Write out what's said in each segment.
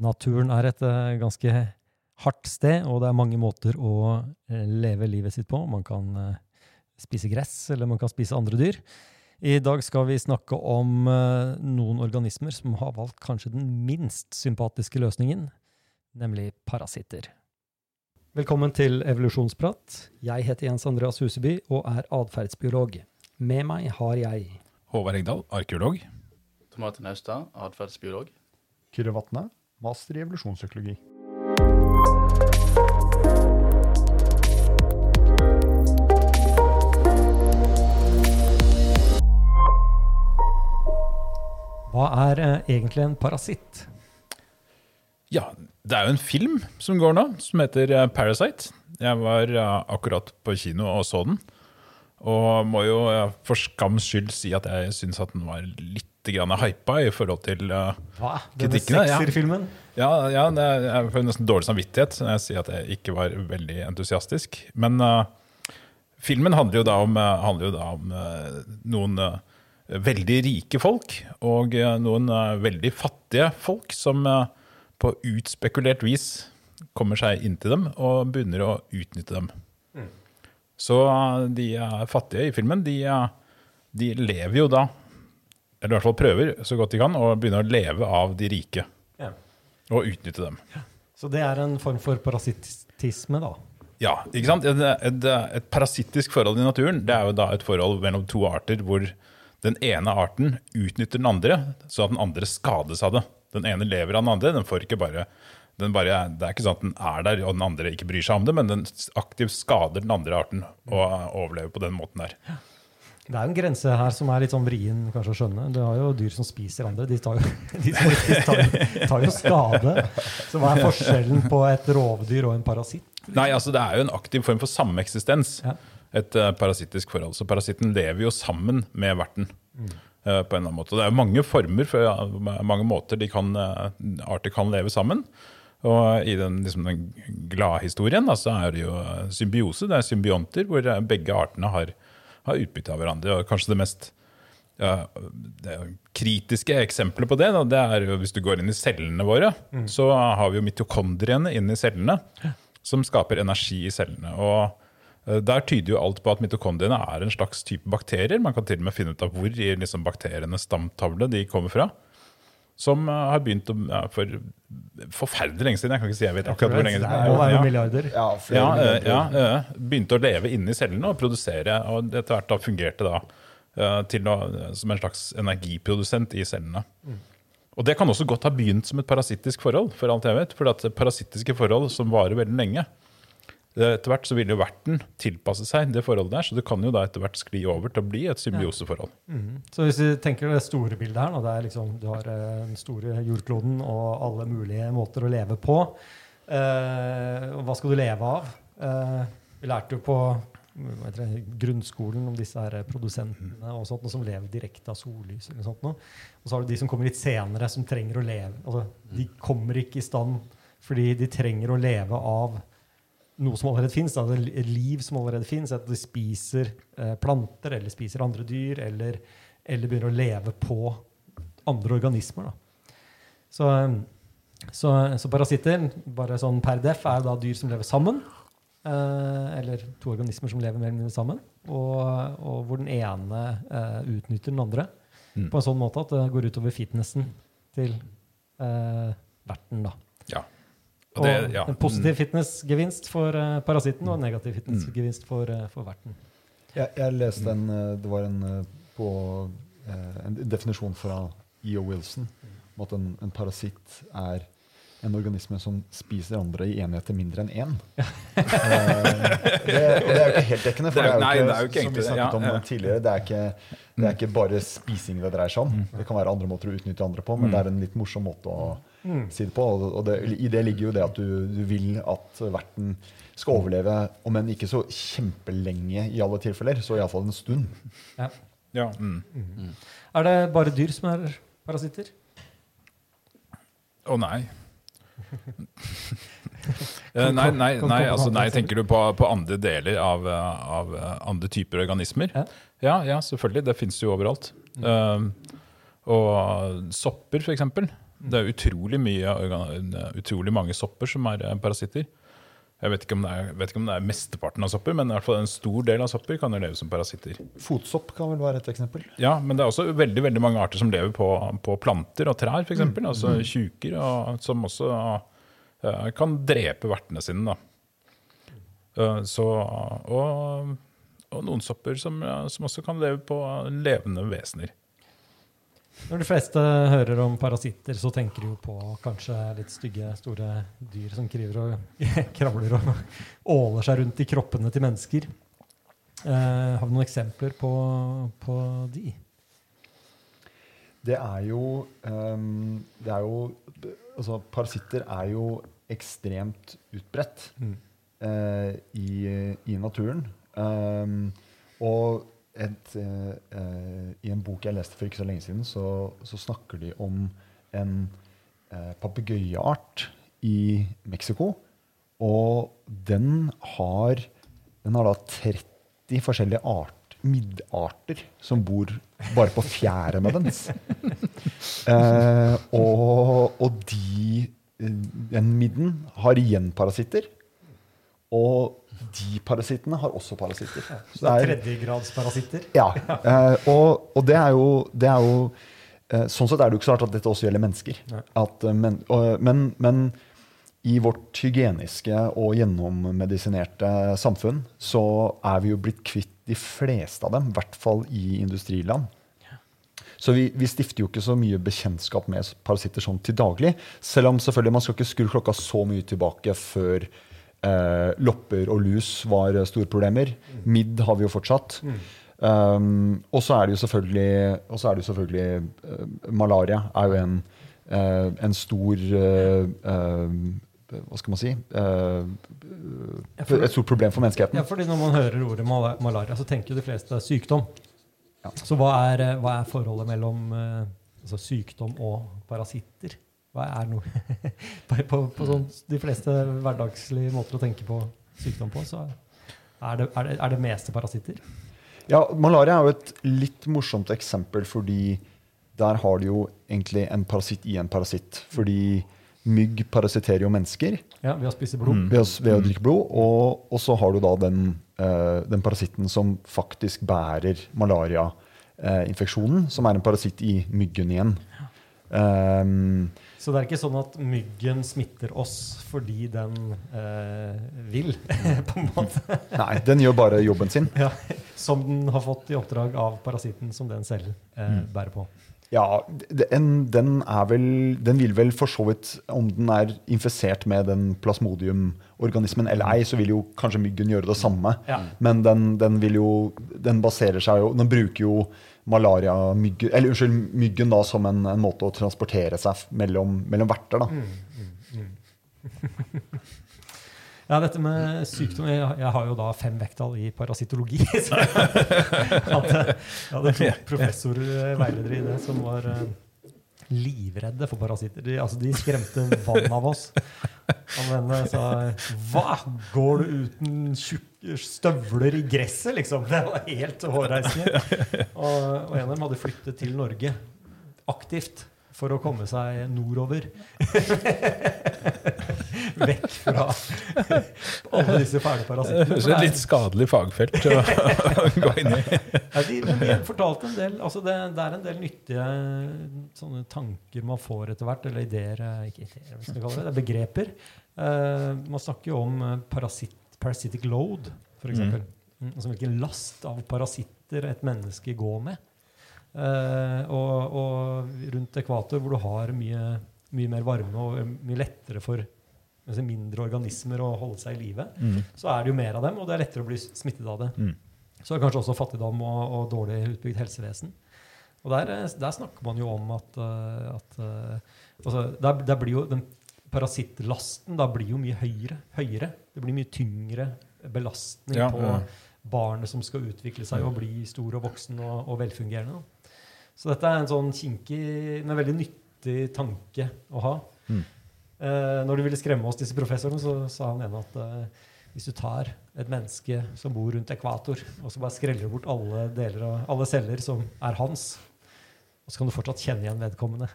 Naturen er et eh, ganske hardt sted, og det er mange måter å eh, leve livet sitt på. Man kan eh, spise gress, eller man kan spise andre dyr. I dag skal vi snakke om noen organismer som har valgt kanskje den minst sympatiske løsningen, nemlig parasitter. Velkommen til Evolusjonsprat. Jeg heter Jens Andreas Huseby og er atferdsbiolog. Med meg har jeg Håvard Engdahl, arkeolog. Tomate Naustad, atferdsbiolog. Kyrre Vatne, master i evolusjonspsykologi. Hva er eh, egentlig en parasitt? Ja, det er jo en film som går nå, som heter eh, Parasite. Jeg var eh, akkurat på kino og så den. Og må jo for skams skyld si at jeg syns at den var litt grann hypa i forhold til uh, Hva? Denne ja. sekserfilmen? Ja, ja det er, jeg får nesten dårlig samvittighet når jeg sier at jeg ikke var veldig entusiastisk. Men uh, filmen handler jo da om, eh, jo da om uh, noen veldig rike folk og noen veldig fattige folk som på utspekulert vis kommer seg inn til dem og begynner å utnytte dem. Så eh, de fattige i filmen, de, de lever jo da, eller i hvert fall prøver så godt de kan, å begynne å leve av de rike Ja. og utnytte dem. Så det er en form for parasittisme, da. Ja, ikke sant? Et, et, et parasittisk forhold i naturen det er jo da et forhold mellom to arter hvor den ene arten utnytter den andre, så at den andre skades av det. Den ene lever av den andre. den får ikke bare, den bare, Det er ikke sånn at den er der og den andre ikke bryr seg om det, men den aktivt skader den andre arten og overlever på den måten der. Det er jo en grense her som er litt sånn vrien kanskje å skjønne. Du har jo dyr som spiser andre. De tar jo, de tar, tar, jo skade. Så hva er forskjellen på et rovdyr og en parasitt? Nei, altså Det er jo en aktiv form for sameksistens. Ja. Et uh, parasittisk forhold. Så parasitten lever jo sammen med verten. eh, på en eller annen måte. Det er jo mange former, for, uh, mange måter de kan, eh, arter kan leve sammen. Og i den, liksom, den gladhistorien så er det jo symbiose. Det er symbionter hvor begge artene har, har utbytte av hverandre. Og kanskje det mest ja, det kritiske eksempelet på det, da, det er jo hvis du går inn i cellene våre, så har vi jo mitokondriene inne i cellene som skaper energi i cellene. Og eh, der tyder jo alt på at mitokondriene er en slags type bakterier. Man kan til og med finne ut av hvor i liksom, bakterienes stamtavle de kommer fra. Som eh, har begynt å, ja, for forferdelig lenge siden. Jeg kan ikke si jeg vet akkurat hvor lenge Det er være Ja. milliarder. Ja, flere Ja, eh, ja, eh, begynte å leve inne i cellene og produsere, og etter hvert da fungerte da eh, til å, som en slags energiprodusent i cellene. Og det kan også godt ha begynt som et parasittisk forhold, for alt jeg vet. For at parasittiske forhold som varer veldig lenge, eh, etter hvert så vil jo verten tilpasse seg det forholdet der, så det kan jo da etter hvert skli over til å bli et symbioseforhold. Så hvis vi tenker det store bildet her, det er liksom, du har eh, den store jordkloden og alle mulige måter å leve på. Eh, hva skal du leve av? Eh, vi lærte jo på det, grunnskolen om disse her produsentene og sånt, noe som lever direkte av sollys. eller sånt noe. Og så har du de som kommer litt senere, som trenger å leve. Altså, de kommer ikke i stand fordi de trenger å leve av noe som allerede fins, et liv som allerede fins. At de spiser eh, planter eller spiser andre dyr, eller, eller begynner å leve på andre organismer. Så, eh, så, så parasitter, bare sånn per def, er da dyr som lever sammen. Eh, eller to organismer som lever mer eller mindre sammen. Og, og hvor den ene eh, utnytter den andre Mm. på en sånn måte at det går utover fitnessen til eh, verten. da. Ja. Og det, ja. en positiv fitnessgevinst for eh, parasitten og en negativ fitnessgevinst for, uh, for verten. Jeg, jeg leste en eh, Det var en, eh, på, eh, en definisjon fra E.O. Wilson om at en, en parasitt er en organisme som spiser andre i enheter mindre enn én. Eh, det, og det er jo ikke helt dekkende, for Det det er- nei, jo det ikke, er jo ikke som vi snakket om Ja, ja. tidligere, det er, ikke, det er ikke bare spising det dreier seg om. Det kan være andre måter å utnytte andre på, men det er en litt morsom måte å si det på. Og, det, i det ligger jo det at du, du vil at verten skal overleve, om enn ikke så kjempelenge i alle tilfeller, så iallfall en stund. Ja. ja, mm. Er det bare dyr som er parasitter? Å nei. Eh, nei, nei, Kom- kom- nei, altså, nei, tenker du på, på andre deler av, eh, av eh, andre typer organismer? Ja. Ja, ja selvfølgelig. Det fins jo overalt. Mm. Eh, og sopper, f.eks. Det er utrolig, mye, utrolig mange sopper som er eh, parasitter. Jeg vet ikke, om det er, vet ikke om det er mesteparten av sopper, men i hvert fall en stor del av sopper kan leve som parasitter. Fotsopp kan vel være et eksempel. Ja, Men det er også veldig veldig mange arter som lever på, på planter og trær, f.eks. Mm. Altså tjuker, og, som også uh, kan drepe vertene sine. Eh, så, og, og noen sopper som, som også kan leve på levende vesener. Når de fleste hører om parasitter, så tenker de jo på kanskje litt stygge, store dyr som kriver og kravler og åler seg rundt i kroppene til mennesker. Eh, har vi noen eksempler på, på de? Det er jo, um, det er jo Altså, parasitter er jo ekstremt utbredt Mm. uh, i, i naturen. Um, og et, eh, i en bok jeg leste for ikke så lenge siden, så, så snakker de om en eh, papegøyeart i Mexico. Og den har, den har da 30 forskjellige arter middarter som bor bare på fjærene dens. Eh, og, og de, eh, den midden har igjen parasitter. Og de parasittene har også parasitter. Så det er- Tredjegradsparasitter. ja, eh, og, og det er jo, det er jo eh, Sånn sett er det jo ikke så rart at dette også gjelder mennesker. At, eh, men, men, men i vårt hygieniske og gjennommedisinerte samfunn så er vi jo blitt kvitt de fleste av dem, i hvert fall i industriland. Så vi, vi stifter jo ikke så mye bekjentskap med parasitter sånn til daglig. Selv om selvfølgelig man skal ikke skru klokka så mye tilbake før eh, lopper og lus var store problemer. Midd har vi jo fortsatt. Um, og så er det jo selvfølgelig, er det selvfølgelig uh, Malaria er jo en, uh, en stor uh, Hva skal man si? et stort problem for menneskeheten. Ja, fordi Når man hører ordet mal- malaria, så tenker jo de fleste sykdom. Ja. Så hva er, hva er forholdet mellom altså sykdom og parasitter? Hva er noe På, på, på sånn, de fleste hverdagslige måter å tenke på sykdom på, så er det, er det, er det meste parasitter. Ja, Malaria er jo et litt morsomt eksempel, fordi der har du jo egentlig en parasitt i en parasitt. Fordi mygg parasitterer jo mennesker Ja, Ved å spise blod. ved, å, ved å drikke blod. Og, og så har du da den, uh, den parasitten som faktisk bærer malariainfeksjonen, som er en parasitt i myggen igjen. Um, Så det er ikke sånn at myggen smitter oss fordi den eh, vil, på en måte. nei, den gjør bare jobben sin. Ja, som den har fått i oppdrag av parasitten som den selv eh, bærer på. Ja, den, den vel Den vil vel for så vidt Om den er infisert med den plasmodiumorganismen eller ei, så vil jo kanskje myggen gjøre det samme. Ja. Men den, den vil jo Den baserer seg jo Den bruker jo malariamyggen Eller unnskyld, myggen da som en, en måte å transportere seg mellom, mellom verter, da. Ja, dette med sykdom Jeg, jeg har jo da fem vekttall i parasittologi. Så jeg hadde, jeg hadde professorveiledere i det som var eh, livredde for parasitter. De, altså, de skremte vann av oss. Han ene sa Hva? Går du uten tjukke støvler i gresset, liksom? Det var helt hårreisende. Og, og en av dem hadde flyttet til Norge aktivt for å komme seg nordover. Vekk fra alle disse fæle parasittene. Det høres det et litt skadelig fagfelt å gå inn i. Ja, de, de fortalte en del altså det, det er en del nyttige sånne tanker man får etter hvert, eller ideer eh, Ikke ideer, hva skal jeg kalle det, det er begreper. Uh, man snakker jo om eh, parasit, parasitic load, f.eks. Mm. Altså hvilken last av parasitter et menneske går med. Eh, og, og rundt ekvator, hvor du har mye, mye mer varme og mye lettere for mindre organismer å holde seg i live, Mm. så er det jo mer av dem, og det er lettere å bli smittet av det. Mm. Så er det kanskje også fattigdom og, og dårlig utbygd helsevesen. Og der, eh, der snakker man jo om at, eh, at altså, der, der blir jo den parasittlasten da blir jo mye høyere. høyere. Det blir mye tyngre belastning Ja, på ja. barnet som skal utvikle seg og bli stor og voksen og, og velfungerende. Da. Så dette er en sånn kinkig, men veldig nyttig tanke å ha. Mm. Eh, når de ville skremme oss, disse professorene, så sa han ene at eh, hvis du tar et menneske som bor rundt ekvator, og så bare skreller bort alle, deler av, alle celler som er hans, Og så kan du fortsatt kjenne igjen vedkommende.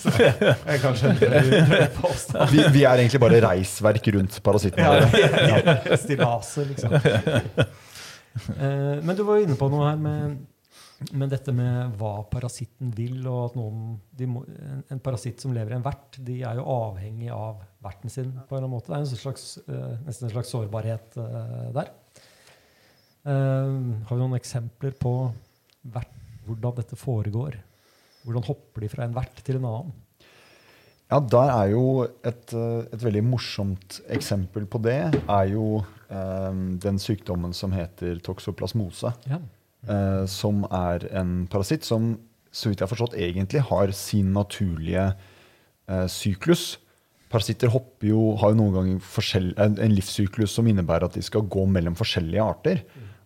så det kanskje en drøy påstand. Vi, vi er egentlig bare reisverk rundt parasitten. Ja, Stillaser, liksom. Eh, Men du var jo inne på noe her med, med dette med hva parasitten vil, og at noen, må, en, parasitt som lever i en vert, de er jo avhengig av verten sin på en eller annen måte. Det er en slags, eh, nesten en slags sårbarhet eh, der. Har vi noen eksempler på vert, hvordan dette foregår? Hvordan hopper de fra en vert til en annen? Ja, der er jo et, eh, et veldig morsomt eksempel på det er jo eh, den sykdommen som heter toksoplasmose. Ja. eh, som er en parasitt som, så vidt jeg har forstått, egentlig har sin naturlige eh, syklus. Parasitter hopper jo, har jo noen ganger en, en livssyklus som innebærer at de skal gå mellom forskjellige arter.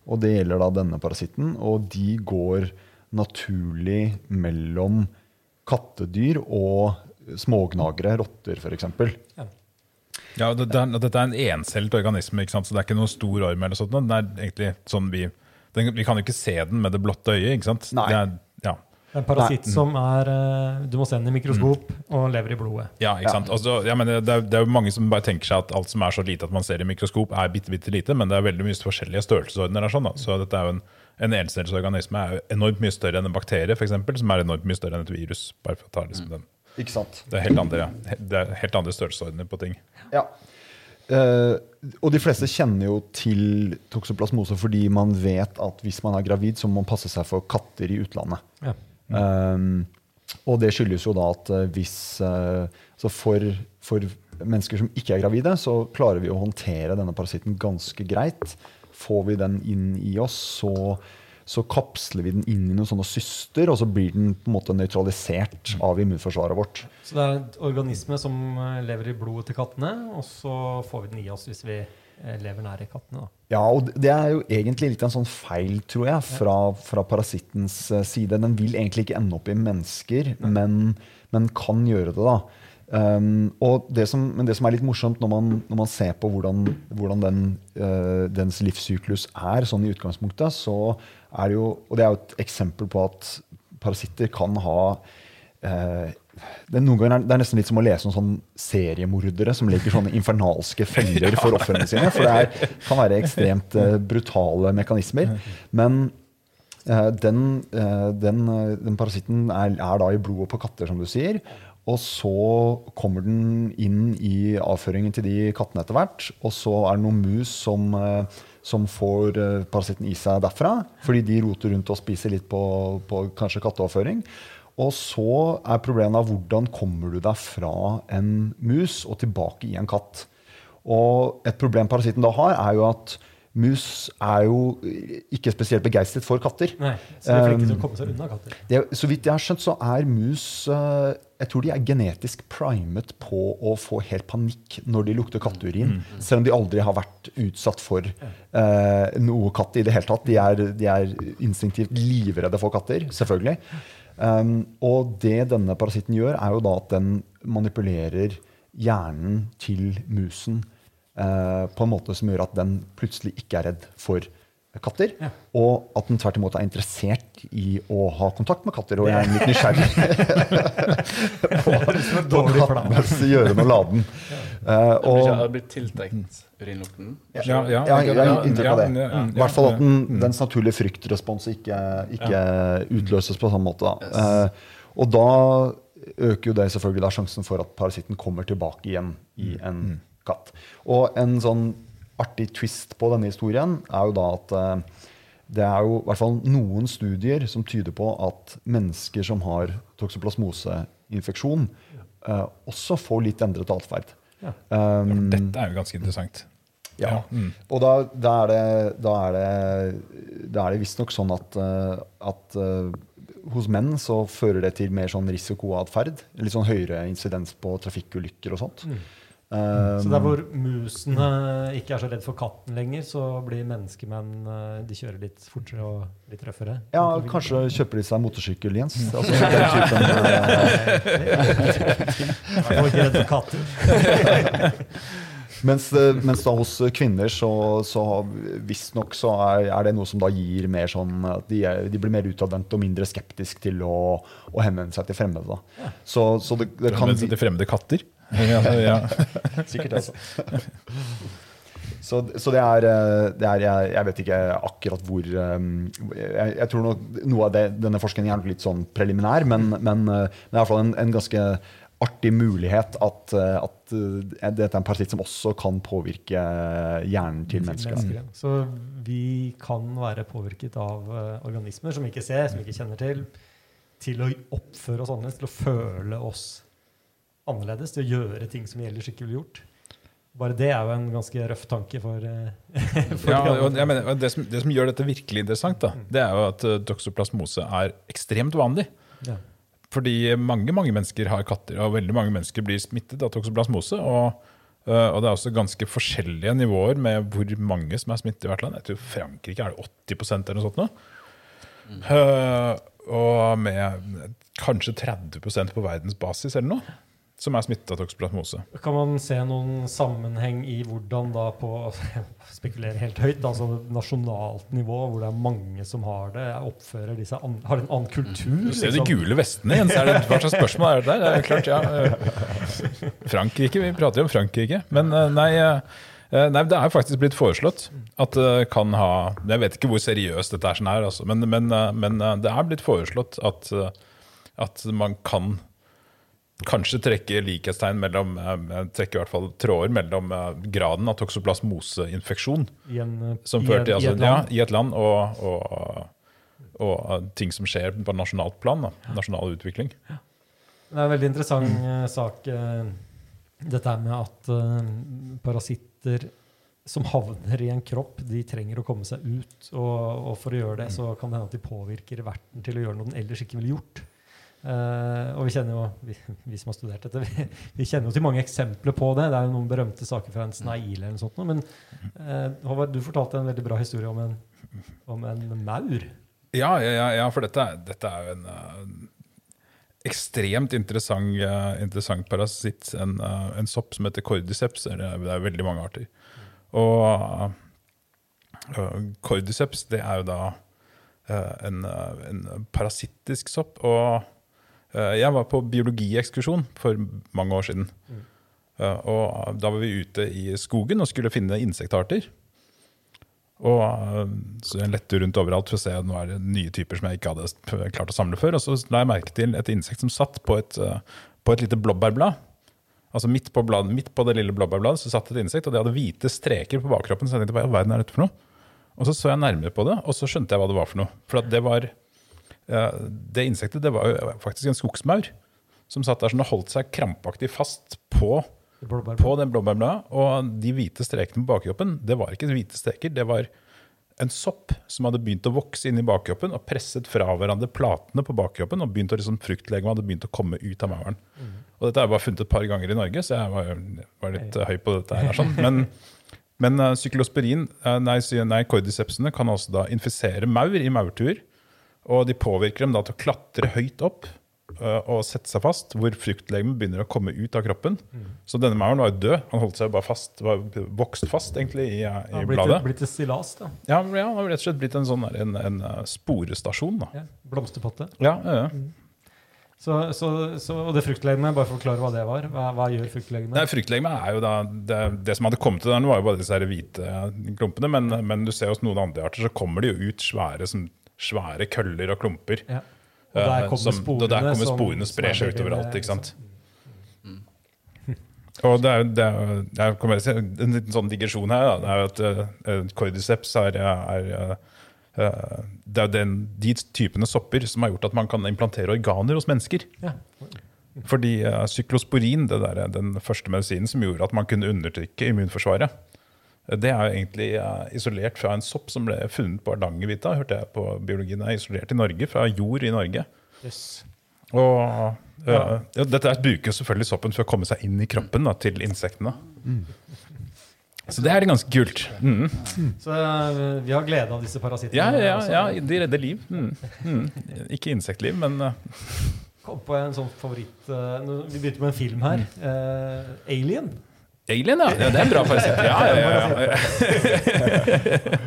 Og det gjelder da denne parasitten. Og de går naturlig mellom kattedyr og smågnagere, rotter f.eks. Ja. Ja, og det, er, dette er en encellet organisme, ikke sant? så det er ikke noen stor orm. eller sånt. Den er egentlig sånn vi, den, vi kan jo ikke se den med det blotte øyet. ikke sant? Nei. Det er, ja. En parasitt som er eh, Du må se den i mikroskop og lever i blodet. Ja, ikke Ja. sant? Altså, ja, men det, er, det er jo mange som bare tenker seg at alt som er så lite at man ser i mikroskop, er bitte, bitte lite, men det er veldig mye forskjellige størrelsesordener. Sånn, da. Så dette er jo en, en encellet organisme er jo enormt mye større enn en bakterie, for eksempel, som er enormt mye større enn et virus. bare for å ta liksom den. Ikke sant? Det er helt andre, det er helt andre størrelsesordener på ting. Ja. Eh, og de fleste kjenner jo til toksoplasmose fordi man vet at hvis man er gravid, så må man passe seg for katter i utlandet. Ja. Um, og det skyldes jo da at eh, hvis eh, Så for, for mennesker som ikke er gravide, så klarer vi å håndtere denne parasitten ganske greit. Får vi den inn i oss, så, så kapsler vi den inn i noen sånne syster, og så blir den på en måte nøytralisert av immunforsvaret vårt. Så det er en organisme som eh, lever i blodet til kattene, og så får vi den i oss hvis vi eh, lever nære kattene. Da. Ja, og det er jo egentlig litt en sånn feil, tror jeg, fra, fra parasittens eh, side. Den vil egentlig ikke ende opp i mennesker, men, men kan gjøre det, da. Um, det som, men det som er litt morsomt når man, når man ser på hvordan, hvordan den, uh, dens livssyklus er sånn i utgangspunktet, så er det jo Og det er jo et eksempel på at parasitter kan ha uh, det, noen ganger er, det er nesten litt som å lese om sånn seriemordere som legger sånne infernalske feller for ofrene sine. For det er, kan være ekstremt uh, brutale mekanismer. Men den, den, den parasitten er, er da i blodet på katter, som du sier. Og så kommer den inn i avføringen til de kattene etter hvert. Og så er det noen mus som, eh, som får eh, parasitten i seg derfra. Fordi de roter rundt og spiser litt på, på kanskje katteavføring. Og så er problemet av hvordan kommer du deg fra en mus og tilbake i en katt. Og et problem parasitten da har, er jo at mus er jo ikke spesielt begeistret for katter. Nei, så de er flinke til Um, å komme seg unna katter. Det, så vidt jeg har skjønt, så er mus eh, Jeg tror de er genetisk primet på å få helt panikk når de lukter katteurin. Selv om de aldri har vært utsatt for eh, noe katt i det hele tatt. De er, de er instinktivt livredde for katter, selvfølgelig. Um, og det denne parasitten gjør, er jo da at den manipulerer hjernen til musen eh, på en måte som gjør at den plutselig ikke er redd for katter. Ja. Og at den tvert imot er interessert i å ha kontakt med katter. Og jeg er litt nysgjerrig på dårlig plan. kattens gjøren og laden. Ja. Uh, og har blitt tiltrukket urinlukten? Ja, ja, jeg har inntrykk av det. ja, ja, I hvert fall at den, mm. dens naturlige fryktrespons ikke, ikke utløses på samme måte. Da. Yes. Eh, og da øker jo det selvfølgelig da sjansen for at parasitten kommer tilbake igjen i Mm. en katt. Og en sånn artig twist på denne historien er jo da at eh, det er jo i hvert fall noen studier som tyder på at mennesker som har toksoplasmoseinfeksjon, eh, også får litt endret atferd. Ja. Um, Dette er jo ganske interessant. ja. Mm. Og da, da er det, da er det, da er det visstnok sånn at, eh, at uh, hos menn så fører det til mer sånn risikoatferd. Litt sånn høyere insidens på trafikkulykker og sånt. Mm. Um, Så der hvor musene ikke er så redd for katten lenger, så blir menneskemenn eh, de kjører litt fortere og litt røffere? ja, kanskje kjøper de seg motorsykkel, Jens. Altså, den typen, Jeg er ikke redd for katter. Mens, eh, mens da hos kvinner så, så visstnok så er, er det noe som da gir mer sånn at de, er, de blir mer utadvendte og mindre skeptisk til å, å henvende seg til fremmede. da. Så, så det, det kan Men til fremmede katter. Ja, ja. Sikkert altså. Så, så det er, eh, det er jeg, jeg vet ikke akkurat hvor um, jeg, jeg tror nok noe av det, denne forskningen er litt sånn preliminær, men, men uh, det er i hvert fall en, en ganske artig mulighet at, at dette er en parasitt som også kan påvirke hjernen til mennesker. Mennesker. Så vi kan være påvirket av eh, organismer som vi ikke ser, som vi ikke kjenner til, til å oppføre oss annerledes, til å føle oss annerledes, til å gjøre ting som vi ellers ikke ville gjort. Bare det er jo en ganske røff tanke for, eh, for Ja, de og jeg mener, det, som, det som gjør dette virkelig interessant, da, det er jo at doxoplasmose toksoplasmose er ekstremt vanlig. Ja. Fordi mange mange mennesker har katter, og veldig mange mennesker blir smittet av toksoplasmose. Og, uh, og det er også ganske forskjellige nivåer med hvor mange som er smittet i hvert land. Jeg tror Frankrike er det 80 eller noe sånt. Nå. Uh, og med kanskje 30 på verdensbasis eller noe, som er smittet av toksoplasmose. Kan man se noen sammenheng i hvordan da på spekulere helt høyt, altså nasjonalt nivå, hvor det er mange som har det, oppfører disse an, har en annen kultur? Du ser de liksom? gule vestene igjen. så er det, Hva slags spørsmål er det der? Det er klart, ja. eh, Frankrike, vi prater jo om Frankrike. Men eh, nei, eh, nei, det er faktisk blitt foreslått at det kan ha Jeg vet ikke hvor seriøst dette er, sånn her, altså, men, men, eh, men eh, det er blitt foreslått at, eh, at man kan kanskje trekke likhetstegn mellom eh, trekke i hvert fall tråder mellom eh, graden av toksoplasmoseinfeksjon I, en, eh, som fører til altså, i et ja, i et land og, og, og ting som skjer på nasjonalt plan. Da. Nasjonal utvikling. Det er en veldig interessant mm. sak, eh, dette med at eh, parasitter som havner i en kropp, de trenger å komme seg ut. Og, og for å gjøre det, så kan det hende at de påvirker verten til å gjøre noe den ellers ikke ville gjort. Eh, og vi kjenner jo, vi, vi som har studert dette, vi, vi kjenner jo til mange eksempler på det. Det er jo noen berømte saker fra en snail eller noe sånt. Men uh, Håvard, du fortalte en veldig bra historie om en, om en maur. Ja, ja, ja, for dette, dette er jo en uh, ekstremt interessant, interessant parasitt. En, en sopp som heter cordyceps. Det er, det er veldig mange arter. Og cordyceps det er jo da en, en parasittisk sopp. Og jeg var på biologiekskursjon for mange år siden. Mm. og da var vi ute i skogen og skulle finne insektarter. Og eh, så jeg lette rundt overalt for å se nå er det nye typer som jeg ikke hadde klart å samle før. Og så la jeg merke til et insekt som satt på et, eh, på et lite blåbærblad. Altså midt på, blad, midt på det lille blåbærbladet så satt et insekt, og det hadde hvite streker på bakkroppen. Så jeg tenkte, hva i all verden er dette for noe? Og så så jeg nærmere på det, og så skjønte jeg hva det var for noe. For at det var eh, Det insektet det var jo faktisk en skogsmaur som satt der sånn og holdt seg krampaktig fast på på den blåbærbladet. Og de hvite strekene på bakkroppen, det var ikke hvite streker. Det var en sopp som hadde begynt å vokse inn i bakkroppen og presset fra hverandre platene på bakkroppen. Og begynt å liksom, Fruktlegemet hadde begynt å komme ut av mauren. Og dette har jeg bare funnet et par ganger i Norge, så jeg var, var litt høy på dette. her. Sånn. Men, men uh, syklosporin, uh, nei, nei, cordycepsene, kan også da infisere maur i maurtuer. Og de påvirker dem da til å klatre høyt opp øh, og sette seg fast, hvor fruktlegemet begynner å komme ut av kroppen. Så denne mauren var jo død. Han holdt seg bare fast, var vokst fast egentlig i, Ja, i blitt, bladet. blitt et stillas, da. Ja, ja, han har rett og slett blitt en, sånn, en, en øh, sporestasjon. Da. Ja, blomsterpotte. Ja, ja, ja. Så, så, så, og det fruktlegemet, bare for å forklare hva det var. Hva, hva gjør Nei, fruktlegemet? Fruktlegemet er jo da det, det som hadde kommet til der, nå var jo bare disse hvite klumpene, men, men du ser hos noen andre arter så kommer de jo ut svære, som, svære køller og klumper. Ja. Og der Eh, kommer som- sporene. der kommer sporene som sprer er seg utover alt, ikke sant? Og det er, det er, det er, en liten sånn digresjon her. Da. Det er jo at uh, cordyceps er, er Det er den, de typene sopper som har gjort at man kan implantere organer hos mennesker. Ja. Fordi uh, syklosporin, det der, den første medisinen som gjorde at man kunne undertrykke immunforsvaret, det er jo egentlig isolert fra en sopp som ble funnet på Hardangervidda. Hørte jeg på biologien er isolert i Norge, fra jord i Norge. Yes. Og ja. ja, dette er- bruker selvfølgelig soppen for å komme seg inn i kroppen da, til insektene. Så det er ganske kult. Mm. Så eh, vi har glede av disse parasittene. Ja, ja, ja, de redder liv. Mm. Mm. Ikke insektliv, men uh, Kom på en sånn favoritt eh, Vi begynte med en film her. Eh, Alien. Alien, ja. ja. Det er en bra parasitt. Ja, ja, ja, ja.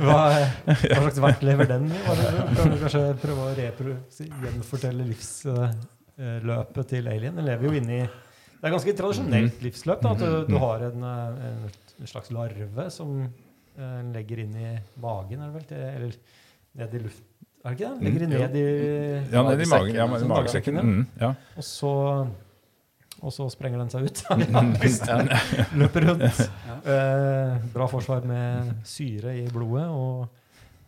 Hva, hva slags verk lever den i? Kan du kanskje prøve å repro, gjenfortelle livsløpet til alien? Den lever jo inni Det er ganske tradisjonelt livsløp. Da, at du, du har en, eh, en, en slags larve som en legger inn i magen, er det vel? til- Eller ned i luft... Er det ikke det? Legger det ned i Ja, ned i magen, ja, Sånn magesekken. magesekken, Mm, ja. Og så, og så sprenger den seg ut. Den løper rundt. Eh, bra forsvar med syre i blodet. Og,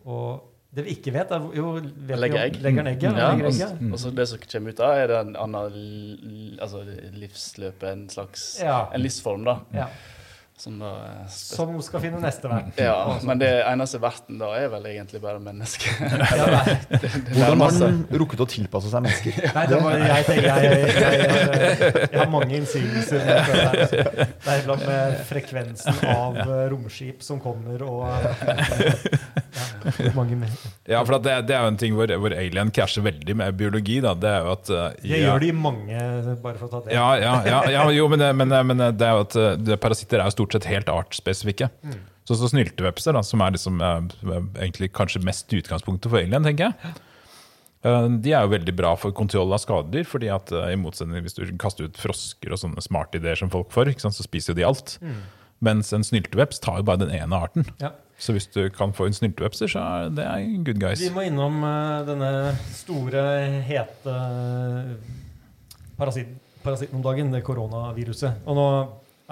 og det vi ikke vet, er jo vet Legger egg. Legger den egget, ja. legger egget. og, og så det som kommer ut da, er det en annen altså livsløp, en slags Ja. en livsform, da. ja. Som da er Som skal finne neste vert. Ja, men det eneste verten da er vel egentlig bare mennesket. Hvordan har den rukket å tilpasse seg mennesker? nei, det var, jeg, tenker, jeg, jeg, jeg, jeg, jeg har mange innsigelser. med det er iblant med frekvensen av eh, romskip som kommer, og ja, mange mer. ja, for det, det er jo en ting hvor, hvor alien krasjer veldig med biologi. Da. Det er jo at ja, Det gjør de mange, bare for å ta det. Ja, ja, ja, ja jo, men, men, men det er jo at parasitter er jo stort sett helt artsspesifikke. Mm. Så, så snyltevepser, da, som er liksom, egentlig kanskje mest utgangspunktet for alien, tenker jeg. Uh, de er jo veldig bra for kontroll av skadedyr, fordi at uh, i motsetning hvis du kaster ut frosker og sånne smarte ideer som folk får, sant, så spiser jo de alt. Mens en snylteveps tar jo bare den ene arten. Ja. Så hvis du kan få en snyltevepser, så er det good guys. Vi må innom eh, denne store, hete parasit, parasitten om dagen, det koronaviruset. Og nå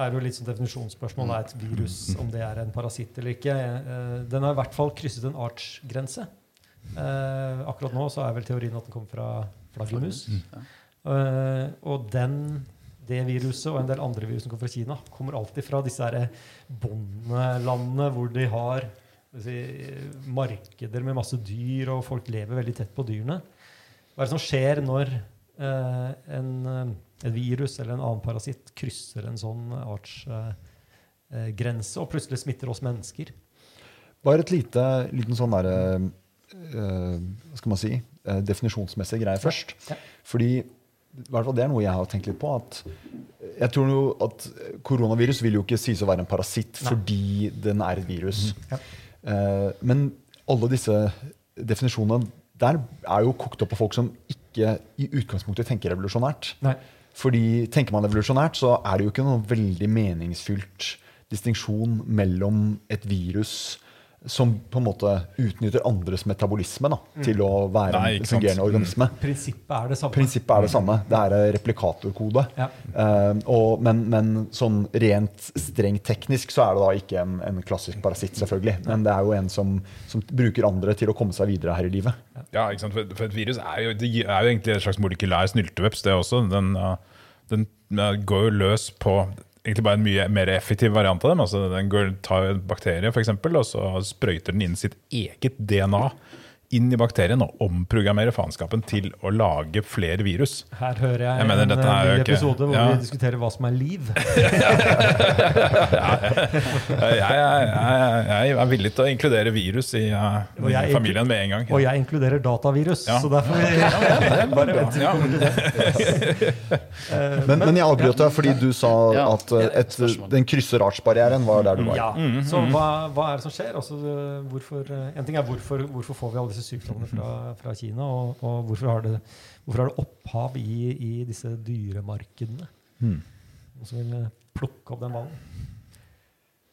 er jo litt sånn definisjonsspørsmål. Er et virus om det er en parasitt eller ikke? Eh, den har i hvert fall krysset en artsgrense. Eh, akkurat nå så er vel teorien at den kommer fra flaggermus. Eh, og den, det viruset og en del andre virus som kommer fra Kina, kommer alltid fra disse bondelandene hvor de har si, markeder med masse dyr, og folk lever veldig tett på dyrene. Hva er det som skjer når eh, en, et virus eller en annen parasitt krysser en sånn artsgrense og plutselig smitter oss mennesker? Bare et lite, liten sånn derre eh, Hva skal man si? eh, definisjonsmessig greie først. Ja. Fordi i hvert fall det er noe jeg har tenkt litt på. at jeg tror jo at Koronavirus vil jo ikke sies å være en parasitt Nei. fordi den er et virus. Ja. Uh, men alle disse definisjonene der er jo kokt opp av folk som ikke i utgangspunktet tenker revolusjonært. Nei. Fordi tenker man evolusjonært, så er det jo ikke noe veldig meningsfylt distinksjon mellom et virus som på en måte utnytter andres metabolisme da, til å være Nei, en fungerende sant. organisme. Prinsippet er det samme. Prinsippet er det samme. Det er replikatorkode. Ja. Uh, og, men, men sånn rent strengt teknisk så er det da ikke en, en klassisk parasitt, selvfølgelig. Men det er jo en som, som bruker andre til å komme seg videre her i livet. Ja, ikke sant? For, for et virus er jo, det er jo egentlig et slags molekylær snylteveps, det også. Den, uh, den uh, går jo løs på egentlig bare en mye mer effektiv variant av dem. Altså, den går, tar en bakterie, for eksempel, og så sprøyter den inn sitt eget DNA inn i bakterien og omprogrammere faenskapen til å lage flere virus. Her hører jeg, Jeg mener, en er eh, ny episode hvor ja. vi diskuterer hva som er liv. Jeg, jeg, jeg, jeg er villig til å inkludere virus i uh, i familien med en gang. Og jeg inkluderer datavirus, Ja. så derfor bare vent vi Ja. Eh, Men, men jeg avbrøt deg fordi du sa at eh, et, den krysser artsbarrieren var der du var. Ja, Så hva, hva er det som skjer? Altså, hvorfor, en ting er hvorfor, hvorfor får vi alle disse sykdommene fra, fra Kina, og, og hvorfor, har det, hvorfor har det opphav i, i disse dyremarkedene? Noen som vil eh, plukke opp den ballen?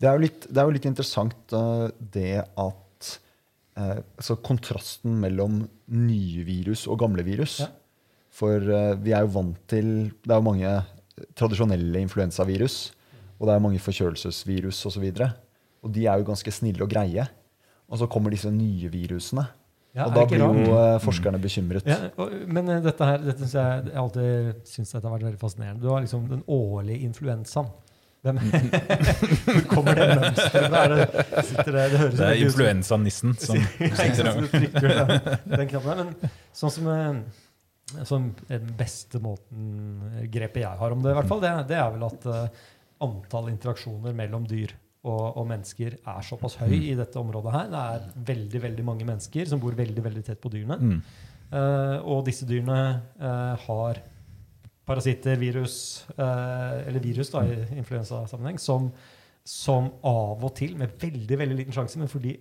Det er jo litt, det er jo litt interessant eh, det at eh, altså kontrasten mellom nye virus og gamle virus. Ja. For eh, vi er jo vant til Det er jo mange tradisjonelle influensavirus. Og det er mange forkjølelsesvirus osv. Og, så videre. og de er jo ganske snille og greie. Og så kommer disse nye virusene. Ja, og da blir jo eh, forskerne bekymret. Ja, og, men eh, dette her, dette synes jeg, jeg alltid syns dette har vært veldig fascinerende. Du har liksom den årlige influensaen. Hvem, kommer det mønsteret? Er det, det, det høres Det er influensanissen som sitter der. Men sånn som, eh, som den beste måten grepet jeg har om det, i hvert fall, det, det er vel at antall interaksjoner mellom dyr og, og mennesker er såpass høy i dette området her. Det er veldig veldig mange mennesker som bor veldig veldig tett på dyrene. Mm. Uh, og disse dyrene uh, har parasitter, virus, uh, eller virus da, i influensasammenheng, som, som av og til, med veldig veldig liten sjanse, men fordi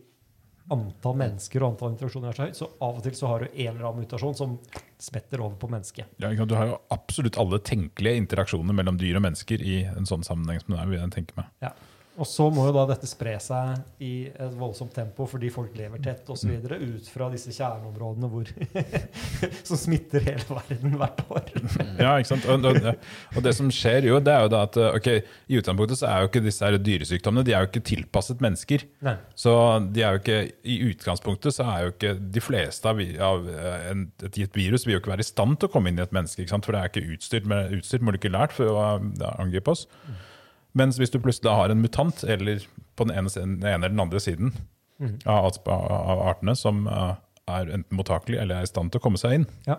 antall mennesker og antall interaksjoner er så høyt, så av og til så har du en eller annen mutasjon som smetter over på mennesket. Ja, du har jo absolutt alle tenkelige interaksjoner mellom dyr og mennesker i en sånn sammenheng som det er, vil jeg tenke meg. Ja. Og så må jo da dette spre seg i et voldsomt tempo fordi folk lever tett osv. ut fra disse kjerneområdene hvor, som smitter hele verden hvert år. Ja, ikke sant? Og, og, og det som skjer jo, det er jo da at ok, i utgangspunktet så er jo ikke disse her dyresykdommene de er jo ikke tilpasset mennesker. Nei. Så de er jo ikke, i utgangspunktet så er jo ikke de fleste av, av eh, en, et gitt virus vil jo ikke være i stand til å komme inn i et menneske. ikke sant? For det er ikke utstyrt, med, utstyrt molekylært for å eh, angripe oss. Mens hvis du plutselig har en mutant, eller på den ene, den ene eller den andre siden av, av, av artene, som eh, er enten mottakelig eller er i stand til å komme seg inn, Ja.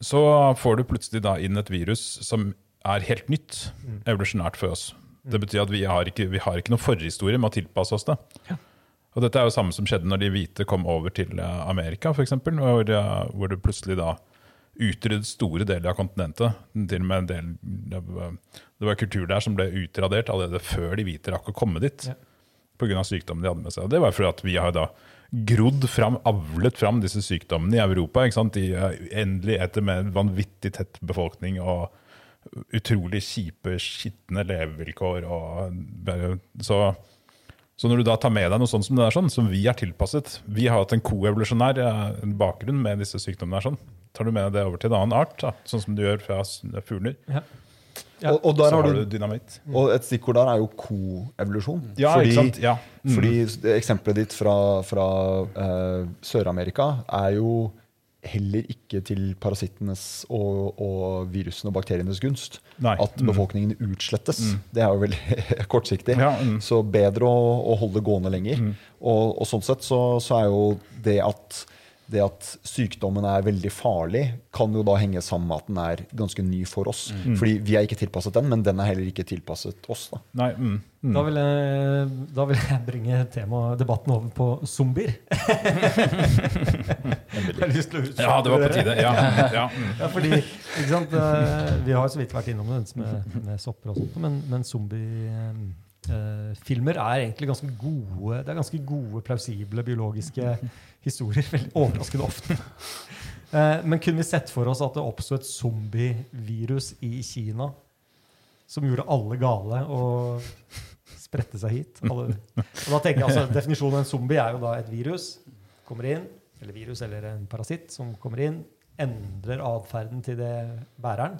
så får du plutselig da inn et virus som er helt nytt evolusjonært for oss. Det betyr at vi har ikke, vi har ikke noen forhistorie med å tilpasse oss det. Og dette er jo samme som skjedde når de hvite kom over til eh, Amerika, f.eks., hvor, eh, hvor det plutselig da utryddet store deler av kontinentet. Til og med en del, det var- det var kultur der som ble utradert allerede før de hvite rakk å komme dit. Ja. Pga. sykdommen de hadde med seg. Og det var fordi at vi har da grodd fram, avlet fram disse sykdommene i Europa. ikke sant? De er endelig etter med en vanvittig tett befolkning og utrolig kjipe, skitne levevilkår. Og så, så når du da tar med deg noe sånt som det er sånn, som vi er tilpasset Vi har hatt en koevolusjonær eh, bakgrunn med disse sykdommene. der sånn. Tar du med deg det over til en annen art, da, sånn som du gjør fra fugler, Ja. Ja. Og, og der har du du dynamitt. Og et stikkord der er jo koevolusjon. Ja, fordi, ikke sant? Ja. Mm. fordi eksempelet ditt fra, fra uh, Sør-Amerika er jo heller ikke til parasittenes og, og virusene og bakterienes gunst. Nei. At befolkningen utslettes. Det er jo veldig kortsiktig. Ja, mm. Så bedre å, å holde gående lenger. Og, og sånn sett så, så er jo det at det at sykdommen er veldig farlig, kan jo da henge sammen med at den er ganske ny for oss. Fordi vi er ikke tilpasset den, men den er heller ikke tilpasset oss. da. Nei, mm, mm. Da vil, jeg, da vil jeg bringe tema, debatten over på zombier. Ja, det var på tide. Ja, ja, mm. Ja, fordi, ikke sant, eh, Vi har så vidt vært innom det med, med sopper og sånt, men, men zombiefilmer er egentlig ganske gode Det er ganske gode, plausible biologiske historier. Veldig overraskende ofte. Uh, Men kunne vi sett for oss at det oppsto et zombievirus i Kina som gjorde alle gale og spredte seg hit? Alle. Og da tenker jeg altså, Definisjonen av en zombie er jo da et virus kommer inn, eller virus eller en parasitt som kommer inn, endrer atferden til det bæreren,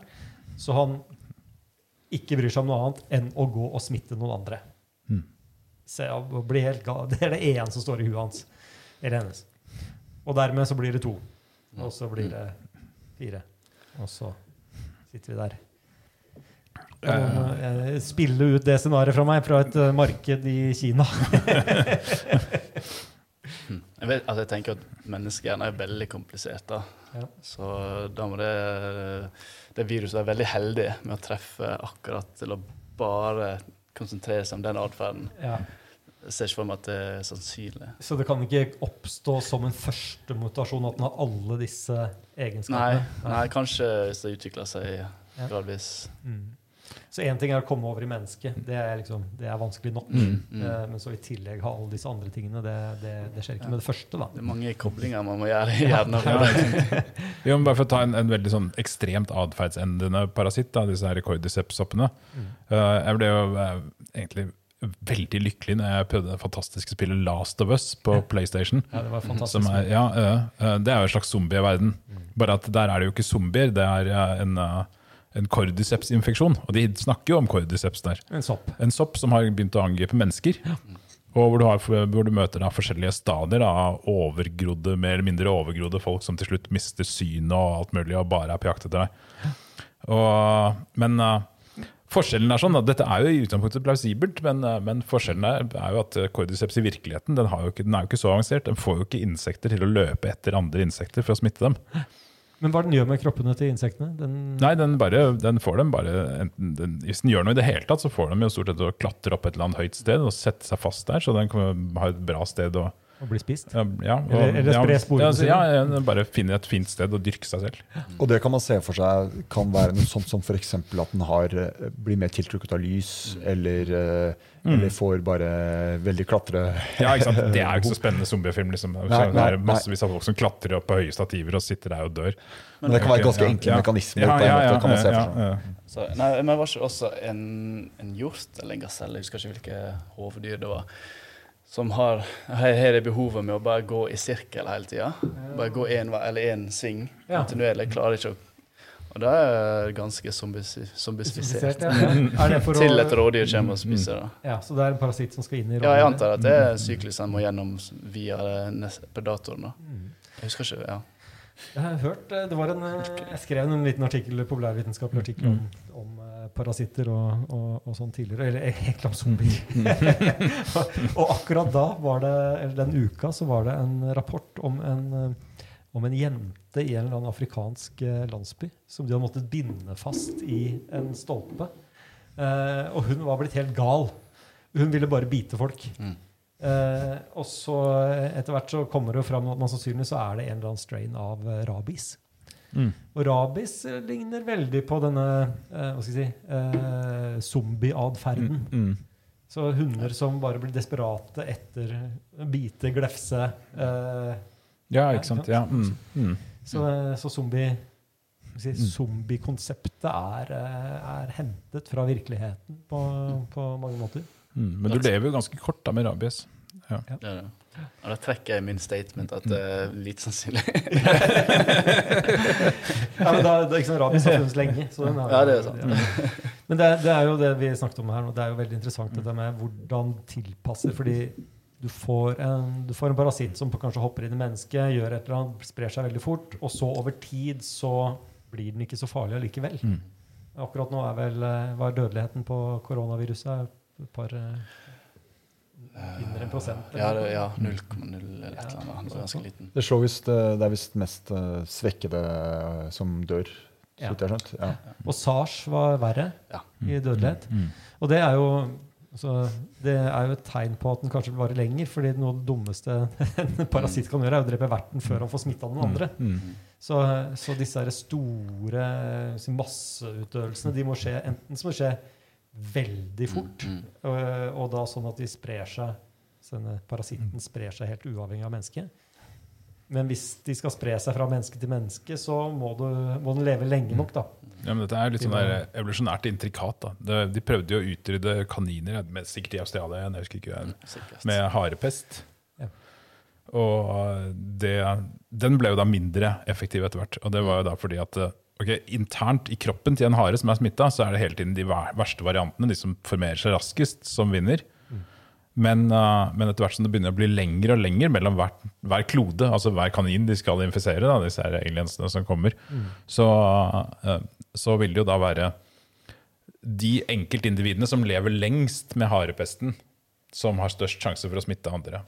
så han ikke bryr seg om noe annet enn å gå og smitte noen andre. Mm. Se, og helt gal. Det er det ene som står i huet hans. Eller hennes. Og dermed så blir det to. Og så blir det fire. Og så sitter vi der. Spille ut det scenarioet fra meg fra et marked i Kina? Jeg, vet, altså jeg tenker at menneskehjernen er veldig komplisert. Ja. Så da må det, det viruset være veldig heldig med å treffe akkurat til å bare konsentrere seg om den atferden. Ja. Jeg ser ikke for meg at det er sannsynlig. Så det kan ikke oppstå som en første mutasjon at den har alle disse Nei, egenskapene? nei kanskje hvis det utvikler seg Ja. gradvis. Mm. Så én ting er å komme over i mennesket. Det er, liksom, det er vanskelig nok. Mm, mm. Eh, men så i tillegg ha alle disse andre tingene. Det, det, det skjer ikke med det første. da. Det er mange koblinger man må gjøre i hjernen. Ja, sant. Men bare for å ta en, en veldig sånn ekstremt atferdsendende parasitt, da, disse her cordyceps-soppene. Eh, jeg ble jo eh, egentlig veldig lykkelig når jeg prøvde det fantastiske spillet Last of Us på PlayStation. Ja, det var Som fantastisk. er, ja, det er jo en slags zombieverden. Bare at der er det jo ikke zombier, det er en, eh, en cordyceps-infeksjon. Og de snakker jo om cordyceps der. En sopp. En sopp som har begynt å angripe mennesker. Og hvor du, har, hvor du møter da forskjellige stadier av overgrodde, mer eller mindre overgrodde folk som til slutt mister synet og alt mulig og bare er på jakt etter deg. Og, men uh, forskjellen er sånn at dette er jo i utgangspunktet plausibelt, men, uh, men forskjellen er, er jo at eh, cordyceps i virkeligheten den, har jo ikke, den er jo ikke så avansert. Den får jo ikke insekter til å løpe etter andre insekter for å smitte dem. Men hva den gjør med kroppene til insektene? Den, Nei, den, bare, den får dem bare enten, den, Hvis den gjør noe i det hele tatt, så får de jo stort sett å klatre opp et eller annet høyt sted og sette seg fast der, så den kan ha et bra sted å Å bli spist. Ja, og- Eller- eller spre sporene ja, altså, sine. ja, ja, bare finne et fint sted og dyrke seg selv. Og det kan man se for seg kan være noe sånt som f.eks. at den har, eh, blir mer tiltrukket av lys, eller, mm. eller får bare veldig klatre... Ja, ikke sant? Det er jo ikke så spennende zombiefilm. Liksom. Nei, nei, det er massevis av folk som klatrer opp på høye stativer og sitter der og dør. Men det kan være ganske enkle ja. mekanismer. Ja, på ja, ja, kan man se for seg. ja. Så, nei, men var ikke også en, en hjort eller en gasell, jeg husker ikke hvilke hoveddyr det var, som har, har har det behovet med å bare gå i sirkel hele tida. Bare gå én eller én sving kontinuerlig. Klarer ikke å Og det er ganske zombifisert. Ja. Til et rådyr kommer og spiser det. Ja, Så det er en parasitt som skal inn i Ja, jeg antar at det er syklusen må gjennom via predatoren. da. Mm. Jeg husker ikke, ja. Jeg har hørt, eh, det var en, eh, jeg skrev en liten artikkel, populærvitenskapelig artikkel om, eh, parasitter og, og, og sånn tidligere. Eller helt klart om zombier. og akkurat da, var det, eller den uka, så var det en rapport om en, eh, om en jente i en eller annen afrikansk eh, landsby som de hadde måttet binde fast i en stolpe. Eh, og hun var blitt helt gal. Hun ville bare bite folk. Mm. Eh, og så eh, etter hvert så kommer det jo fram at man sannsynligvis så er det en eller annen strain av rabies. Mm. Og rabies eh, ligner veldig på denne eh, hva skal jeg si, eh, zombie-atferden. Mm. Så hunder som bare blir desperate etter å bite, glefse eh, Ja, ikke sant. Ja. Mm. Mm. Så, eh, så zombie si, Zombiekonseptet er, eh, er hentet fra virkeligheten på, på mange måter. Mm. Men du lever jo ganske kort da med rabies. Det er det. Ja, da trekker jeg min statement at det er lite sannsynlig. Ja, men da, er ikke sånn Rabies har funnes lenge. Så den er, Ja, det er sant. Ja. Men det, er- det er jo det vi snakket om her nå. Det er jo veldig interessant dette med hvordan tilpasser. Fordi du får en, du får en parasitt som kanskje hopper inn i mennesket, gjør et eller annet, sprer seg veldig fort, og så over tid så blir den ikke så farlig allikevel. Mm. Akkurat nå er vel eh, Hva er dødeligheten på koronaviruset? Et par eh, enn en prosent? eller Ja, ja 0,0 eller et eller annet. Han var ganske liten. Det, slår visst, eh, det er visst mest eh, svekkede som dør, Ja. jeg skjønt. Ja. Og SARS var verre Ja. i dødelighet. Mm. Og det er jo altså, det er jo et tegn på at den kanskje vil vare lenger. fordi noe av det dummeste en parasitt kan gjøre, er å drepe verten før han får smitta noen andre. Mm. Så, så disse store masseutøvelsene de må skje enten som må skje veldig fort, Mm. og, og da sånn at de sprer seg denne parasitten sprer seg helt uavhengig av mennesket. Men hvis de skal spre seg fra menneske til menneske, så må, du, må den leve lenge nok, da. Ja, men dette er litt sånn der evolusjonært intrikat. da. De prøvde jo å utrydde kaniner, med, sikkert i Australia, jeg husker ikke, jeg, med harepest. Ja. Og det, den ble jo da mindre effektiv etter hvert. Og det var jo da fordi at ok, internt i kroppen til en hare som er smitta, så er det hele tiden de verste variantene, de som formerer seg raskest, som vinner. Men, uh, men etter hvert som det begynner å bli lenger og lenger mellom hver, hver klode, altså hver kanin de skal infisere, da, disse her aliensene som kommer, så, uh, så vil det jo da være de enkeltindividene som lever lengst med harepesten, som har størst sjanse for å smitte andre.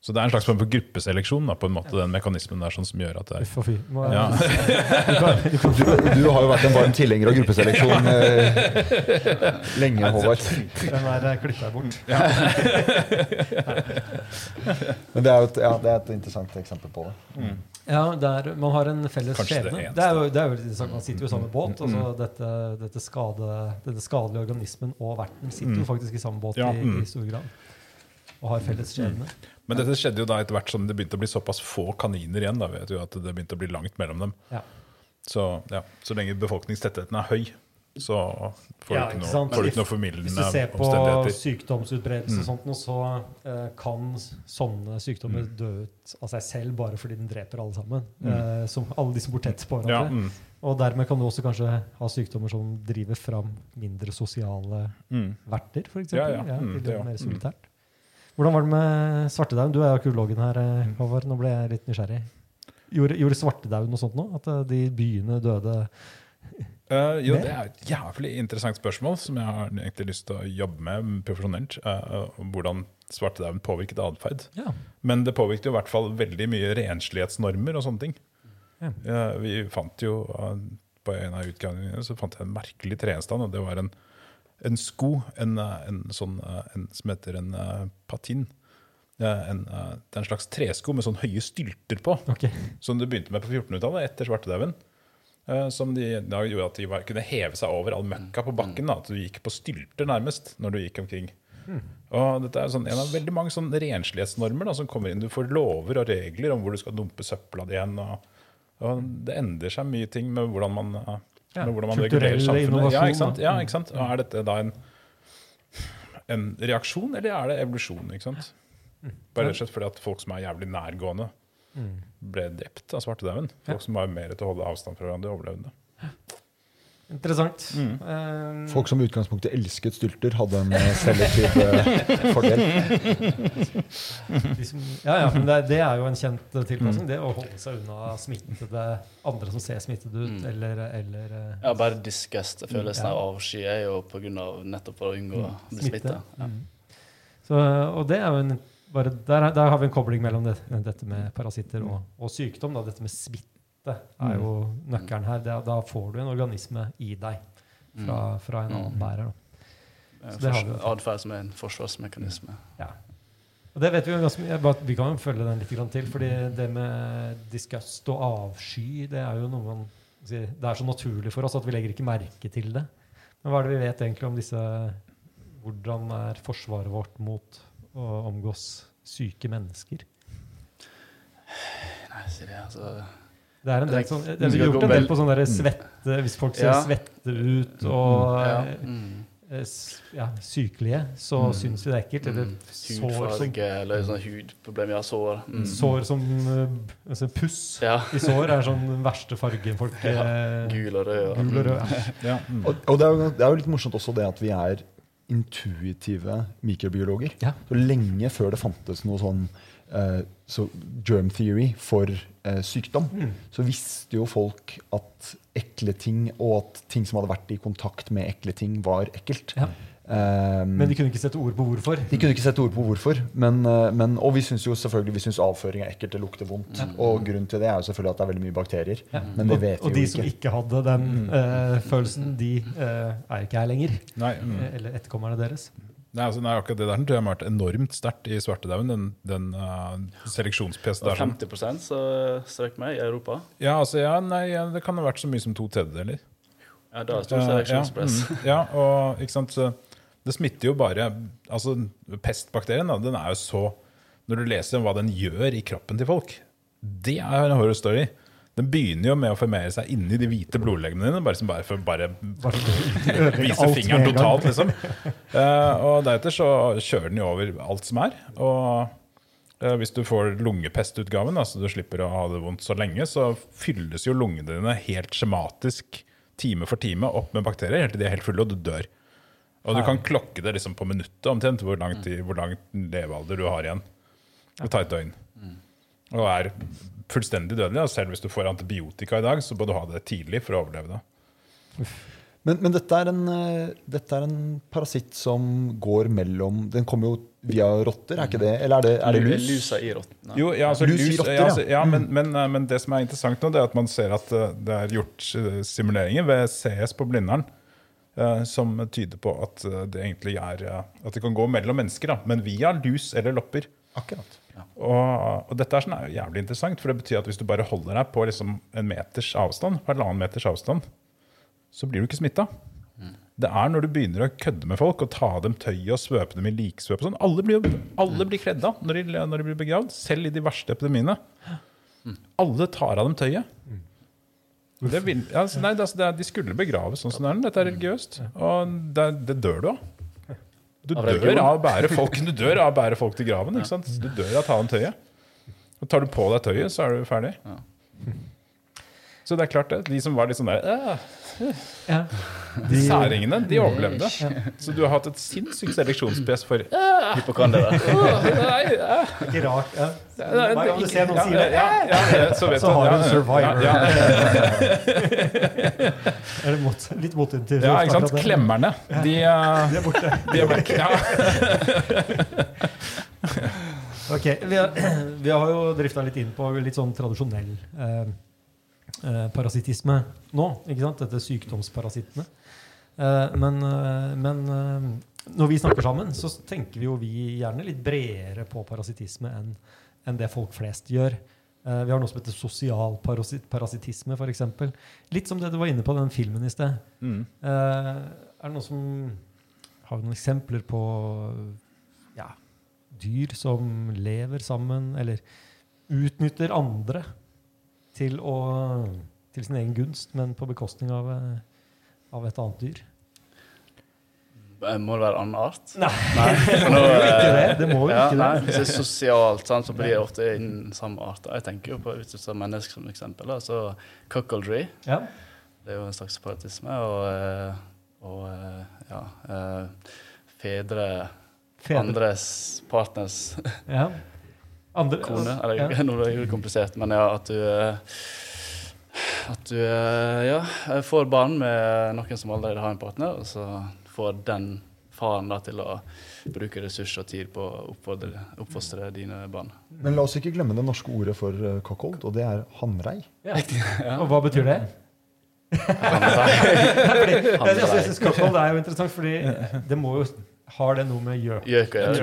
Så det er en slags form for gruppeseleksjon, da, på en måte, den mekanismen der, sånn som gjør at det er ja. Du, du har jo vært en varm tilhenger av gruppeseleksjon eh, lenge, Håvard. Den der klippa jeg bort. Men det er et, ja, det er et interessant eksempel på det. Ja, der, man har en felles Kanskje det skjebne. Det er jo, det er jo. Man sitter jo i samme båt. Altså dette, dette skade, dette, skadelige organismen og verten sitter jo faktisk i samme båt Ja, i, mm. i stor grad. Og har felles skjebne. Men dette skjedde jo da etter hvert som det begynte å bli såpass få kaniner igjen. da vet du at det begynte å bli langt mellom dem. Ja. Så, ja, så lenge befolkningstettheten er høy, så får Ja, du ikke noe, får du ikke noe Hvis du ser på omstendigheter. sykdomsutbredelse Mm. og sånt, så uh, kan sånne sykdommer Mm. dø ut av seg selv bare fordi den dreper alle sammen. Eh, som alle de som bor tett på hverandre. Ja, mm, Og dermed kan du også kanskje ha sykdommer som driver fram mindre sosiale mm. verter, f.eks. Ja, Ja, ja. Mm, det blir mer Mm. solitært. Hvordan var det med svartedauden? Du er arkeologen her, eh, Håvard. Nå ble jeg litt nysgjerrig. Gjorde, gjorde svartedauden noe sånt nå? At eh, de byene døde Uh, jo, det er et jævlig interessant spørsmål som jeg har egentlig lyst til å jobbe med profesjonelt. Uh, hvordan svartedauden påvirket atferd. Ja. Men det påvirket jo i hvert fall veldig mye renslighetsnormer og sånne ting. Ja. Uh, vi fant jo På en av utgangene så fant jeg en merkelig treenstand, og det var en, en sko en, eh, en sånn, eh, en, som heter en eh, patin. En, det er en slags tresko med sånn høye stylter på. okay. Som du begynte med på 1400-tallet, etter svartedauden. Som de, da gjorde at de var, kunne heve seg over all møkka på bakken. Da, at du gikk på stylter nærmest når du gikk omkring. Og dette er sånn, en av veldig mange sånn renslighetsnormer da, som kommer inn. Du får lover og regler om hvor du skal dumpe søpla di. Og, og det endrer seg mye ting med hvordan man, Ja, med hvordan man kulturell regulerer samfunnet. Ja, ikke sant? Ja, ikke sant? Og er dette da en, en reaksjon, eller er det evolusjon? ikke sant? Bare rett og slett fordi at folk som er jævlig nærgående, ble drept av svartedauden. Folk som var mer til å holde avstand fra hverandre, overlevde. Interessant. Mm. Eh, Folk som i utgangspunktet elsket stylter, hadde en eh, selektiv eh, fordel. de som, ja, ja, men det, det er jo en kjent eh, tilpasning. Mm. Det å holde seg unna smittede andre som ser smittet ut, Mm. eller, eller Ja, bare disgust. Følelsen Ja. av avsky er jo på grunn av nettopp for å unngå å bli smitta. Ja. Mm. Så, og det er jo en, bare, der, er- der har vi en kobling mellom det, dette med parasitter og, og sykdom. Da. Dette med smitte er jo nøkkelen her. Det, da får du en organisme i deg fra, fra en annen Mm. bærer. Det Atferd som er en forsvarsmekanisme. Ja. Og det vet Vi jo ganske mye. bare Vi kan jo følge den litt til. fordi det med disgust og avsky det er jo noe man Det er så naturlig for oss at vi legger ikke merke til det. Men hva er det vi vet egentlig om disse Hvordan er forsvaret vårt mot å omgås syke mennesker? Nei, sier det, altså Det er en del sånn, Vi har gjort en del på sånn der svette Hvis folk ser Ja. svette ut og ja. eh, mm. ja, sykelige, så syns vi det er ekkelt. Eller Mm. sår som, Hudfarge eller sånn hudproblemer. Ja, sår. Mm. sår som eh, altså Puss Ja. i sår er sånn den verste fargen folk Ja, eh, Gul og rød. Gul og rød. mm. Og, og det, er jo, det er jo litt morsomt også det at vi er intuitive mikrobiologer. Ja. Så lenge før det fantes noe sånn eh, så germ theory for eh, sykdom, Mm. så visste jo folk at ekle ting og at ting som hadde vært i kontakt med ekle ting, var ekkelt. Ja. Um, Men de kunne ikke sette ord på hvorfor. de kunne ikke sette ord på hvorfor. Men, eh, men, og vi syns jo selvfølgelig vi synes avføring er ekkelt, det lukter vondt. Og grunnen til det er jo selvfølgelig at det er veldig mye bakterier. Ja. Men det og, vet og vi de jo som ikke. hadde den eh, følelsen, de uh, er ikke her lenger. Nei, mm. Eller etterkommerne deres. Nei, altså, nei, akkurat det der tror jeg har vært enormt sterkt i svartedauden. Den, den uh, seleksjonspressen Og der. Sånn. 50% så strøk meg i Europa. Ja, altså, ja, nei, ja, det kan ha vært så mye som to tredjedeler. Ja, da er det stor Eh, seleksjonspress. Ja, mm, ja, og ikke sant, så det smitter jo bare altså Pestbakterien da, den er jo så Når du leser om hva den gjør i kroppen til folk, det er en horror story. Den begynner jo med å formere seg inni de hvite blodleggene dine, bare, som bare for bare Bare å vise fingeren totalt, liksom. Uh, og deretter så kjører den jo over alt som er. Og uh, hvis du får lungepestutgaven, altså så du slipper å ha det vondt så lenge, så fylles jo lungene dine helt skjematisk time for time opp med bakterier helt til de er helt fulle, og du dør. Og du kan klokke det liksom på minuttet omtrent hvor lang, tid, hvor lang levealder du har igjen. Det tar et døgn. Og er fullstendig dødelig. Og selv hvis du får antibiotika i dag, så bør du ha det tidlig for å overleve det. Men, men dette, er en, eh, dette er en parasitt som går mellom Den kommer jo via rotter, er ikke det? Eller er det, er det lus? Lusa i rottene. Jo, ja, altså, Lus i rotter, ja, altså, ja men, men, eh, men det som er interessant nå, det er at man ser at eh, det er gjort simuleringer ved CS på Blindern som tyder på at det egentlig er At det kan gå mellom mennesker, da, men via lus eller lopper. Akkurat. Og, og dette er sånn jævlig interessant, for det betyr at hvis du bare holder deg på liksom en meters avstand, halvannen meters avstand, så blir du ikke smitta. Det er når du begynner å kødde med folk og ta dem tøyet og svøpe dem i liksvøp og sånn. Alle blir, alle blir kledd av når de, når de blir begravd, selv i de verste epidemiene. Alle tar av dem tøyet. Det vil, altså, nei, det, altså, det de skulle begraves sånn som det er. Dette er religiøst. Og det, det dør du av. Du Av dør av å bære folk, du dør av å bære folk til graven. Ikke sant? Du dør av å ta av tøyet. Og tar du på deg tøyet, så er du ferdig. Så det er klart det. De som var litt sånn der «Åh, Ja. Særingene, de overlevde. Så du har hatt et sinnssykt seleksjonspress for Hypokondere. Nei, ja, Ikke rart. Ja. ja, Hver gang du ser noen si det, ja, ja, ja, så vet så har du en survivor. Ja, ja, Er det mot, litt motintervju? ja, ikke sant. Klemmerne. De, eh, De er borte. de er borte. Ja. Ok, vi har, vi har jo drifta litt inn på litt sånn tradisjonell eh, eh, parasittisme nå. ikke sant? Dette sykdomsparasittene. Eh, men, eh, men eh, når vi snakker sammen, så tenker vi jo vi gjerne litt bredere på parasittisme enn enn det folk flest gjør. Eh, vi har noe som heter sosial parasit parasittisme, f.eks. Litt som det du var inne på den filmen i sted. Mm. Eh, er det noen som Har vi noen eksempler på ja, dyr som lever sammen, eller utnytter andre til, å, til sin egen gunst, men på bekostning av, eh, av et annet dyr? Eh, Må det være annen art? Nei, for nå, det. eh, Det må jo ja, ikke det. Nei, hvis det er sosialt, sant, så blir det ofte innen samme art. Jeg tenker jo på utnyttelse av mennesker som eksempel. Altså Så cuckoldry, Ja. det er jo en slags paratisme. Og, og ja Fedre, Fedre. andres partners Ja. Andre, kone. Eller ja. nå er det komplisert, men ja, at du eh, At du eh, ja, får barn med noen som allerede har en partner, og så får den faren da til å bruke ressurser og tid på å oppfordre, oppfostre dine barn. Men la oss ikke glemme det norske ordet for cockhold, og det er hannrei. Ja. Og hva betyr det? Jeg jeg Cockhold er jo interessant, fordi det må jo Har det noe med gjøk Gjøk og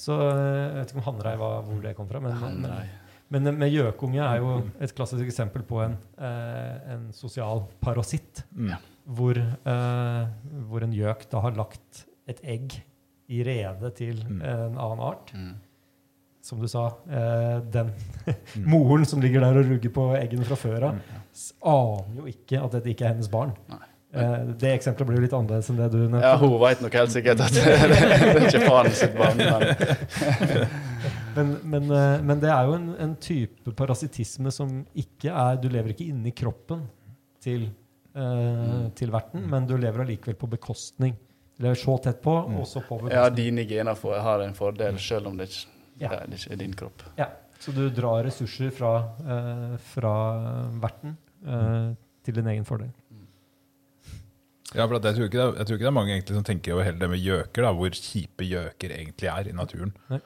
Så eh, jeg vet ikke om Hanrei var hvor det kom fra. Men, men, men med gjøkunge er jo et klassisk eksempel på en, eh, en sosial parasitt. Mm. Hvor, eh, hvor en gjøk da har lagt et egg i rede til Mm. en annen art. Mm. Som du sa, eh, den moren som ligger der og rugger på eggene fra før av, Mm. aner jo ikke at dette ikke er hennes barn. Nei. Eh, det eksempelet blir jo litt annerledes enn det du nevnte. Ja, hun veit nok helt sikkert at det er ikke faren sitt barn. Men Men, men, eh, det er jo en, en type parasittisme som ikke er Du lever ikke inni kroppen til, eh, til verten, men du lever allikevel på bekostning. Du lever så tett på, Mm. og så på ja, bekostning. dine gener får, har en fordel, selv om det ikke, Ja. det ikke er din kropp. Ja. Så du drar ressurser fra, eh, fra verten eh, til din egen fordel. Ja, for jeg, tror ikke det, er- jeg tror ikke det er mange egentlig som tenker over hele det med gjøker, da, hvor kjipe gjøker egentlig er i naturen. Nei.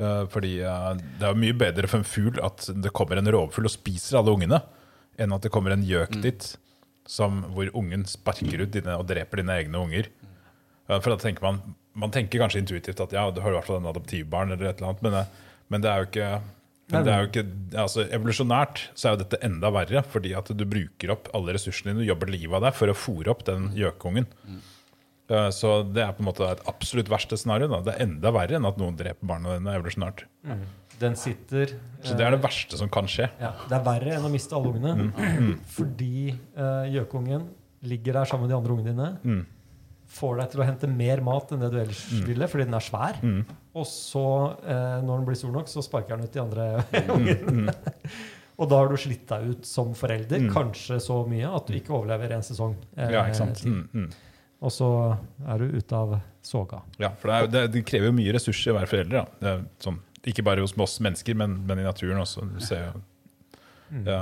Eh, fordi uh, det er mye bedre for en fugl at det kommer en rovfugl og spiser alle ungene, enn at det kommer en gjøk Mm. dit som, hvor ungen sparker ut dine, og dreper dine egne unger. Uh, for da tenker man, man tenker kanskje intuitivt at ja, du har i hvert fall en adoptivbarn, eller et eller annet, men, men det er jo ikke men det er jo ikke, altså Evolusjonært så er jo dette enda verre, fordi at du bruker opp alle ressursene dine, du jobber livet av deg for å fôre opp den gjøkungen. Eh, Så det er på en måte et absolutt verste scenario. Da. Det er enda verre enn at noen dreper barna dine evolusjonært. Den sitter Så det er det verste som kan skje. ja, Det er verre enn å miste alle ungene. Mm. Fordi eh, gjøkungen ligger der sammen med de andre ungene dine. Mm. Får deg til å hente mer mat enn det du ellers ville, fordi den er svær. Mm. Og så, eh, når den blir stor nok, så sparker den ut de andre Mm. ungene. Og da har du slitt deg ut som forelder, Mm. kanskje så mye at du ikke overlever en sesong eh, Ja, ikke sant? Mm, mm. Og så er du ute av soga. Ja, for det, er, det, det krever jo mye ressurser å være forelder. Da. Det er sånn, ikke bare hos oss mennesker, men, men i naturen også. Du ser jo Mm. ja,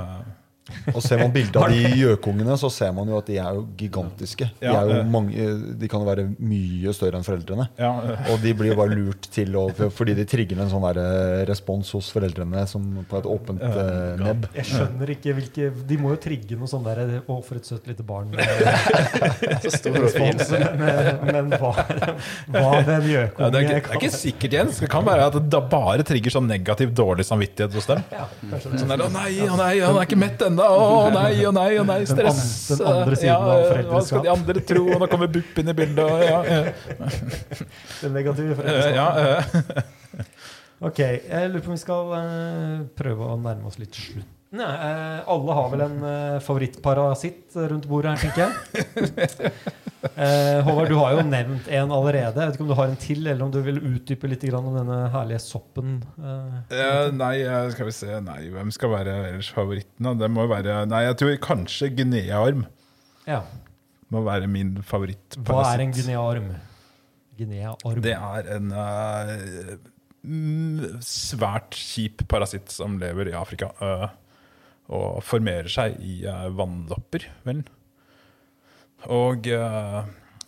Og ser man bilde av de gjøkungene, så ser man jo at de er jo gigantiske. De, er jo eh. mange, de kan jo være mye større enn foreldrene. eh, Og de blir jo bare lurt til å Fordi de trigger en sånn der eh, respons hos foreldrene som på et åpent eh, nebb. Jeg skjønner ikke hvilke De må jo trigge noe sånn der Å, for et søtt lite barn. Så stor. Respons, men, men hva, hva den ja, gjøkunge det, er ikke, det er ikke sikkert, Jens. Det kan være at det bare trigger sånn negativ, dårlig samvittighet hos dem. Ja. Sånn der, nei, nei, han er ikke mett ennå. Å nei, og nei, og nei, Den an- stress. den andre siden ja, av foreldreskap. Hva skal de andre tro? Og nå kommer BUP inn i bildet. Og, ja, Det negative foreldreskapet. ja. Ok, jeg lurer på om vi skal eh, prøve å nærme oss litt slutten. Ja, eh, alle har vel en eh, favorittparasitt rundt bordet her, tenker jeg. Eh, Håvard, du har jo nevnt en allerede. Jeg vet ikke om du har en til, eller om du vil utdype litt om denne herlige soppen. nei, skal vi se Nei, hvem skal være ellers favoritten? Det må være Nei, jeg tror kanskje Guinea-orm Ja. må være min favorittparasitt. Hva er en guineaorm? Guinea-orm. Det er en mm, svært kjip parasitt som lever i Afrika. eh, og formerer seg i eh, vannlopper, vel. Og eh,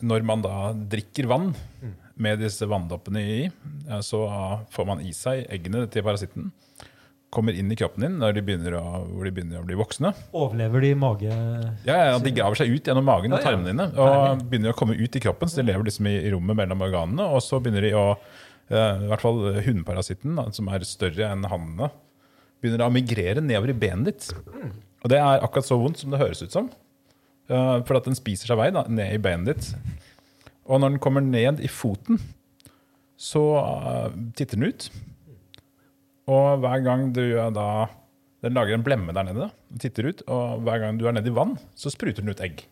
når man da drikker vann med disse vannloppene i, eh, så får man i seg eggene til parasitten. kommer inn i kroppen din, når de begynner å, hvor de begynner å bli voksne Overlever de mage... ja, ja, De graver seg ut gjennom magen og tarmene dine og begynner å komme ut i kroppen. Så de lever liksom i, i rommet mellom organene. Og så begynner de å I hvert fall hunnparasitten, som er større enn hannene, begynner å migrere nedover i benet ditt. Og det er akkurat så vondt som det høres ut som. Uh, for at den spiser seg vei da, ned i benet ditt. Og når den kommer ned i foten, så uh, titter den ut. Og hver gang du eh, da Den lager en blemme der nede, og titter ut, og hver gang du er nede i vann, så spruter den ut egg.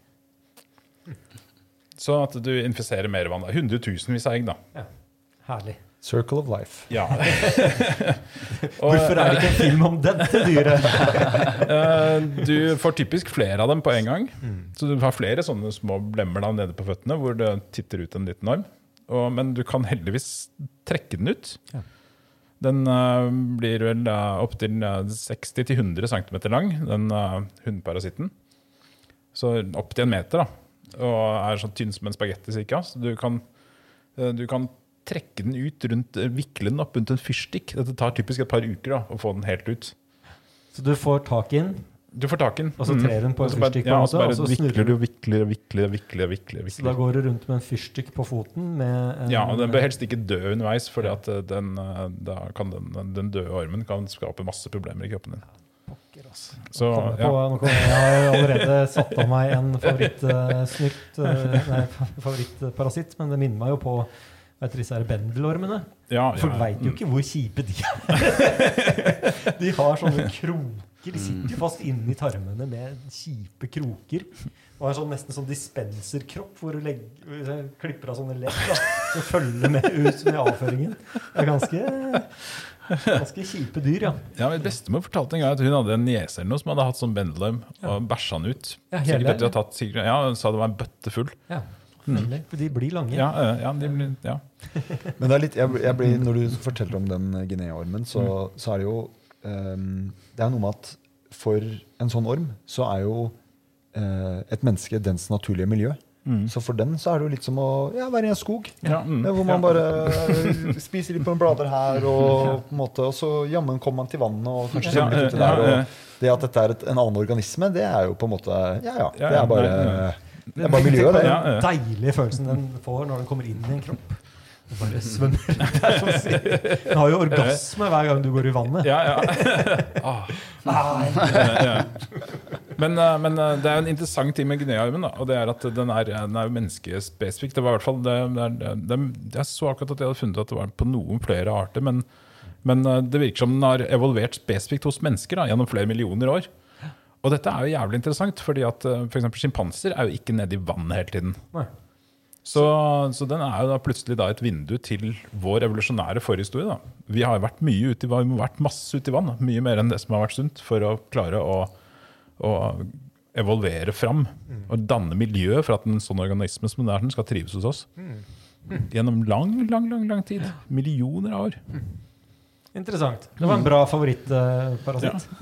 Sånn at du infiserer mer vann. Hundretusenvis av egg, da. Ja. Herlig. Circle of life. Ja. Hvorfor er det ikke en film om dette dyret? eh, du får typisk flere av dem på en gang. Så du har flere sånne små blemmer da nede på føttene hvor det titter ut en liten arm. Og, men du kan heldigvis trekke den ut. Den uh, blir vel uh, opptil uh, 60-100 cm lang, den uh, hundparasitten. Så opptil en meter, da. Og er sånn tynn som en spagetti cirka. Så du kan, uh, du kan trekke den ut, rundt, eh, vikle den opp rundt en fyrstikk. Dette tar typisk et par uker da, å få den helt ut. Så du får tak i den, Du får tak i den. Og så trer den på en fyrstikk Ja, og så bare vikler du og vikler og vikler vikler. vikler, så da går du rundt med en fyrstikk på foten med Ja, og Den bør helst ikke dø underveis, for den, eh, da kan den, den døde ormen kan skape masse problemer i kroppen din. Så, ja. på, jeg, har allerede satt av meg en favorittsnutt, nei, favorittparasitt, men det minner meg jo på vet dere, disse bendelormene. Ja, Folk ja. veit jo ikke hvor kjipe de er. De har sånne kroker. De sitter jo fast inni tarmene med kjipe kroker. Og har sånn, nesten sånn dispenserkropp hvor du legger, klipper av sånne ledd som følger med ut med avføringen. Det er ganske, ganske kjipe dyr, ja. Ja, min Bestemor fortalte en gang at hun hadde en niese eller noe som hadde hatt sånn bendelorm og bæsja den ut. Ja, Sikkert hele, etter å ha tatt, sikkert, ja, Hun sa det var en bøtte full. ja. Nemlig. For de blir lange. Ja, eh, ja, de, blir- ja. Men det er litt, jeg, jeg blir, når du forteller om den Guinea-ormen, så, så er det jo um, Det er noe med at for en sånn orm så er jo uh, et menneske dens naturlige miljø. Så for den så er det jo litt som å ja, være i en skog. Ja, mm, hvor man ja. bare eh, spiser litt på noen blader her, og, på en måte, og så jammen kommer man til vannet og kanskje Ja, litt uti der. ja. Og det at dette er et, en annen organisme, det er jo på en måte Ja, ja. Det er bare, nei, det er bare miljøet, det. Den Ja, ja. deilige følelsen den får når den kommer inn i en kropp. Den bare svømmer. Er. Den har jo orgasme hver gang du går i vannet. Ja, ja. Nei. ja. Men, eh, men eh, det er en interessant ting med Guinea-armen. og det er at Den er, den er menneskespesifikk. Det var i hvert fall det, det, det, Jeg så akkurat at jeg hadde funnet at det var på noen flere arter. Men, men eh, det virker som den har evolvert spesifikt hos mennesker da, gjennom flere millioner år. Og dette er jo jævlig interessant, fordi at f.eks. for eksempel sjimpanser er jo ikke nede i vannet hele tiden. Så, så den er jo da plutselig da et vindu til vår evolusjonære forhistorie. da. Vi har vært mye ute i, vann- vi har vært masse ute i vann, mye mer enn det som har vært sunt, for å klare å, å evolvere fram og danne miljø for at en sånn organisme som den er, skal trives hos oss. Gjennom lang, lang, lang, lang tid. Millioner av år. Interessant. Det var en bra favorittparasitt.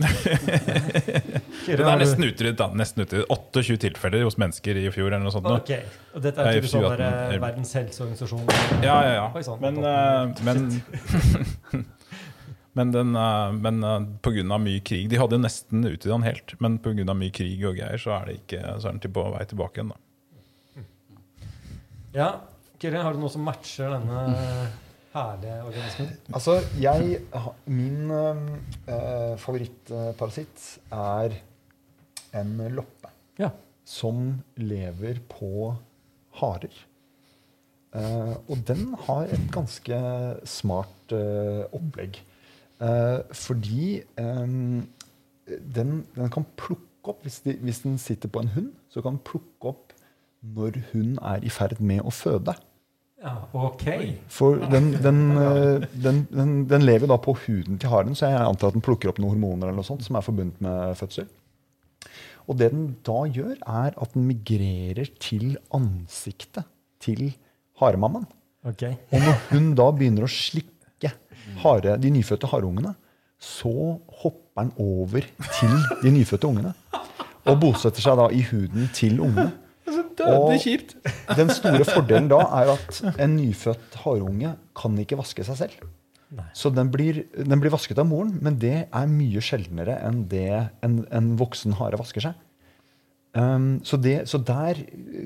Det er nesten utryddet. da, nesten utryddet. 28 tilfeller hos mennesker i fjor. eller noe sånt. nå. Ok. Og dette er typisk sånn 2018. der, eh, Verdens helseorganisasjon Ja, ja, ja. Oi, sann. Men, eh, men, men, den, eh, men av mye krig De hadde jo nesten utryddet den helt, men pga. mye krig og greier, så er, det ikke, så er den på vei tilbake igjen. da. Ja. Kyrre, har du noe som matcher denne herlige organismen? Altså, jeg Min eh, favorittparasitt er en loppe Ja. som lever på harer. Eh, og den har et ganske smart eh, opplegg. Eh, fordi eh, den, den kan plukke opp hvis, de, hvis den sitter på en hund, så kan den plukke opp når hun er i ferd med å føde. Ja. Ok. For den, den, eh, den, den, den lever da på huden til haren, så jeg antar at den plukker opp noen hormoner eller noe sånt som er forbundet med fødsel. Og det den da gjør, er at den migrerer til ansiktet til haremammaen. Okay. Og når hun da begynner å slikke hare, de nyfødte hareungene, så hopper den over til de nyfødte ungene. Og bosetter seg da i huden til ungene. Og kjipt. den store fordelen da er at en nyfødt hareunge kan ikke vaske seg selv. Nei. Så den blir, den blir vasket av moren, men det er mye sjeldnere enn det en, en voksen hare vasker seg. Um, så, det, så der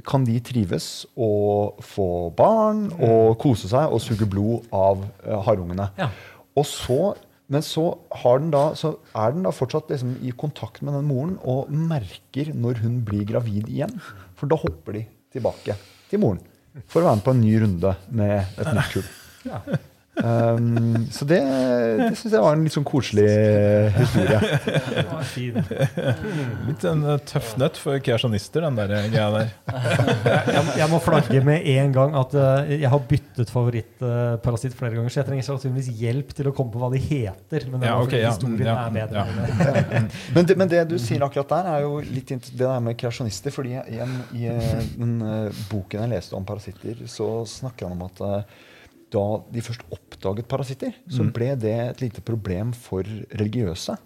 kan de trives og få barn og kose seg og suge blod av uh, harungene. Ja. Og så, men så, da, så er den da fortsatt liksom i kontakt med den moren og merker når hun blir gravid igjen. For da hopper de tilbake til moren for å være med på en ny runde med et nytt kull. Ja. Um, så det, det syns jeg var en litt sånn koselig historie. Det var fin. Litt en eh, tøff nøtt for kreasjonister, den der greia der. Jeg, jeg må flagge med en gang at eh, jeg har byttet favorittparasitt flere ganger, så jeg trenger sannsynligvis hjelp til å komme på hva de heter. Men det Ja, okay, ja, ja, ja. det. Men det, men det du sier akkurat der, er jo litt det der med kreasjonister. fordi i, en, i eh, den eh, boken jeg leste om parasitter, så snakker han om at eh, da de først oppdaget parasitter, så ble det et lite problem for religiøse.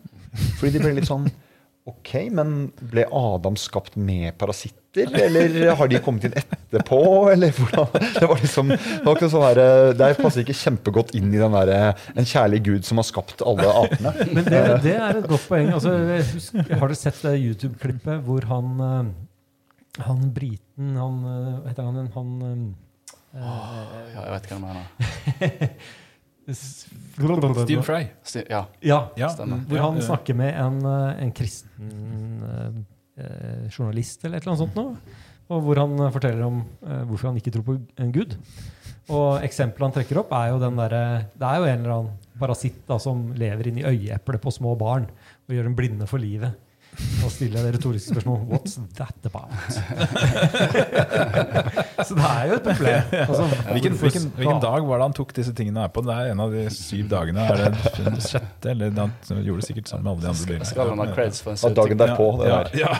Fordi de ble litt sånn Ok, men ble Adam skapt med parasitter? Eller har de kommet inn etterpå? Eller hvordan? Det var liksom, det var sånn der, eh, det passer ikke kjempegodt inn i den der, eh, en kjærlig gud som har skapt alle apene. Men det, det er et godt poeng. Altså, husker, har du sett det YouTube-klippet hvor han eh, Han briten han, eh, heter han? han eh, Ja, jeg vet hva du mener. Steve Fry. Sti- Ja, Ja, Ja. stemmer. hvor han snakker med en, eh, en kristen eh, eh, journalist eller et eller annet sånt noe. Og hvor han eh, forteller om eh, hvorfor han ikke tror på en gud. Og eksempelet han trekker opp, er jo den derre Det er jo en eller annen parasitt da, som lever inni øyeeplet på små barn og gjør dem blinde for livet. Og stiller jeg det retoriske spørsmålet What's that about? Så det er jo et problem. Altså, Hvilken, hvilken, hvilken dag var det han tok disse tingene her på? Det er en av de syv dagene. Er det den sjette? Eller han gjorde det sikkert sammen med alle de andre bilene. Skal han ha creds for en søte søt dagen derpå. Det Ja, der. ja.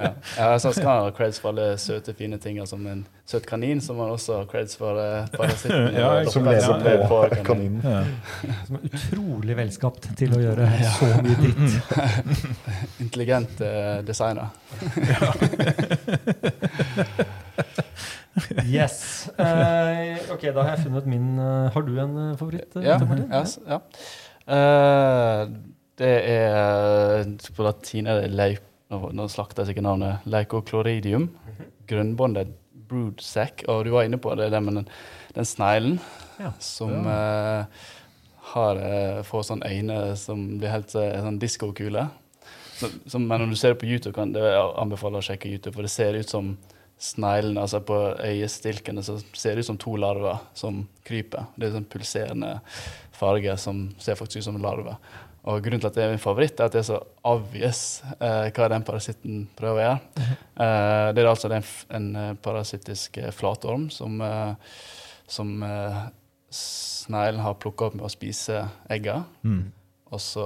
Ja, ja så skal han ha creds for alle søte, fine ting. Som en søt kanin, som han også har creds for uh, parasitten. Ja, Som leser på, på kaninen. kaninen. Ja. Som er utrolig velskapt til å gjøre så mye dritt. Intelligent uh, designer. Yes. Uh, ok, da har jeg funnet min uh, Har du en eh, favoritt? eh, Ja. Yes, ja, Eh, det er På latin er det leip... Nå, nå slakter jeg sikkert navnet. Leicochloridium. Grønnbåndet broodsack. Og du var inne på det, det med den, den sneglen Ja. som eh, har eh, får sånne øyne som blir helt eh, sånn diskokule. Så, men når du ser det på YouTube, kan det jeg å sjekke YouTube, for det ser ut som sneglene, altså på øyestilkene, så ser det ut som to larver som kryper. Det er sånn pulserende farge som ser faktisk ut som larver. Og grunnen til at det er min favoritt, er at det er så obvious eh, hva den parasitten prøver å gjøre. Eh, det er altså en, en eh, parasittisk eh, flatorm som, eh, som eh, sneglen har plukka opp med å spise egga. Mm. Og så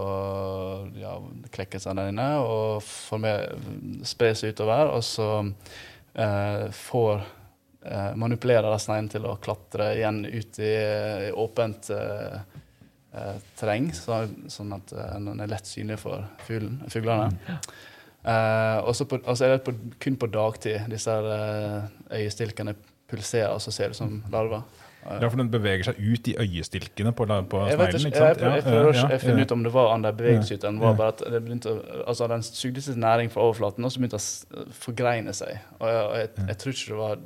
ja, klekkes den der inne og sprer seg utover. Og så eh, får eh, manipulerer sneglen til å klatre igjen ut i, i åpent eh, eh, terreng, så, sånn at eh, den er lett synlig for fuglen, fuglene. Eh, og så på- og så er det på, kun på dagtid disse eh, øyestilkene pulserer, og så ser det ut som larver. Eh, Ja, for den beveger seg ut i øyestilkene på, på sneglen, ikke, sant? jeg, jeg prøver å Ja, finne ut om det var annen bevegelse ut enn var Ja. bare at det begynte å, altså den sugde sin næring fra overflaten, og så begynte å forgreine seg. Og jeg, og jeg, jeg tror ikke det var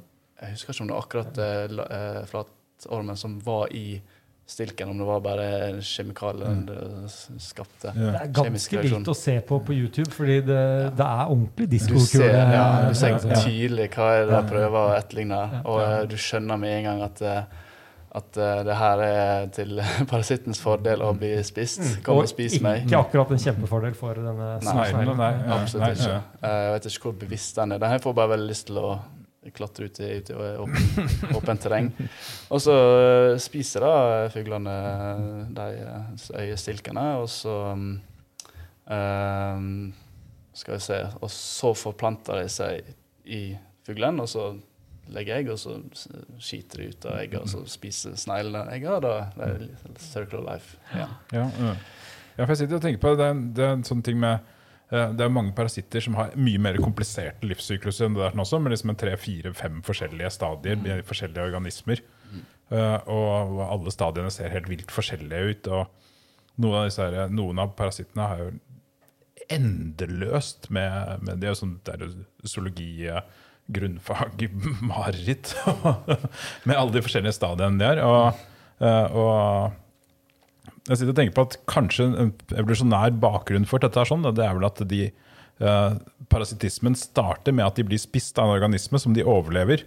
Jeg husker ikke om det var akkurat eh, eh, flatormen som var i stilken, om det var bare kjemikalier mm. den eh, skapte. Ja. Det er ganske vilt å se på på YouTube, fordi det, det er ordentlig diskokule. ser, ja, du ser tydelig hva er det de prøver å etterligne, Ja. og eh, du skjønner med en gang at eh, at uh, det her er til parasittens fordel å bli spist. Kom og spis meg. ikke akkurat en kjempefordel for denne Nei, sneglen. nei, nei, Absolutt nei, ikke. ja. Eh, Jeg vet ikke hvor bevisst den er. Den her får bare veldig lyst til å klatre ut i, ut i åpen, åpent terreng. Og så eh, spiser da fuglene de eh, øyestilkene, og så um, Skal vi se Og så forplanter de seg i fuglen, og så legger egg, og så skiter de ut av egget, og så spiser sneglene egget, da det er circle of life. Ja. Ja, ja. ja, for jeg sitter og tenker på det, er- det er en sånn ting med eh, det er mange parasitter som har mye mer kompliserte livssykluser enn det der også, med liksom tre, fire, fem forskjellige stadier med forskjellige organismer. Eh, og alle stadiene ser helt vilt forskjellige ut. og Noen av, disse her, noen av parasittene har jo endeløst med, med Det er jo sånn er zoologi, eh, grunnfag, mareritt. med alle de forskjellige stadiene der. Og, eh, og jeg sitter og tenker på at kanskje en evolusjonær bakgrunn for dette er sånn, det er vel at de eh, parasittismen starter med at de blir spist av en organisme som de overlever.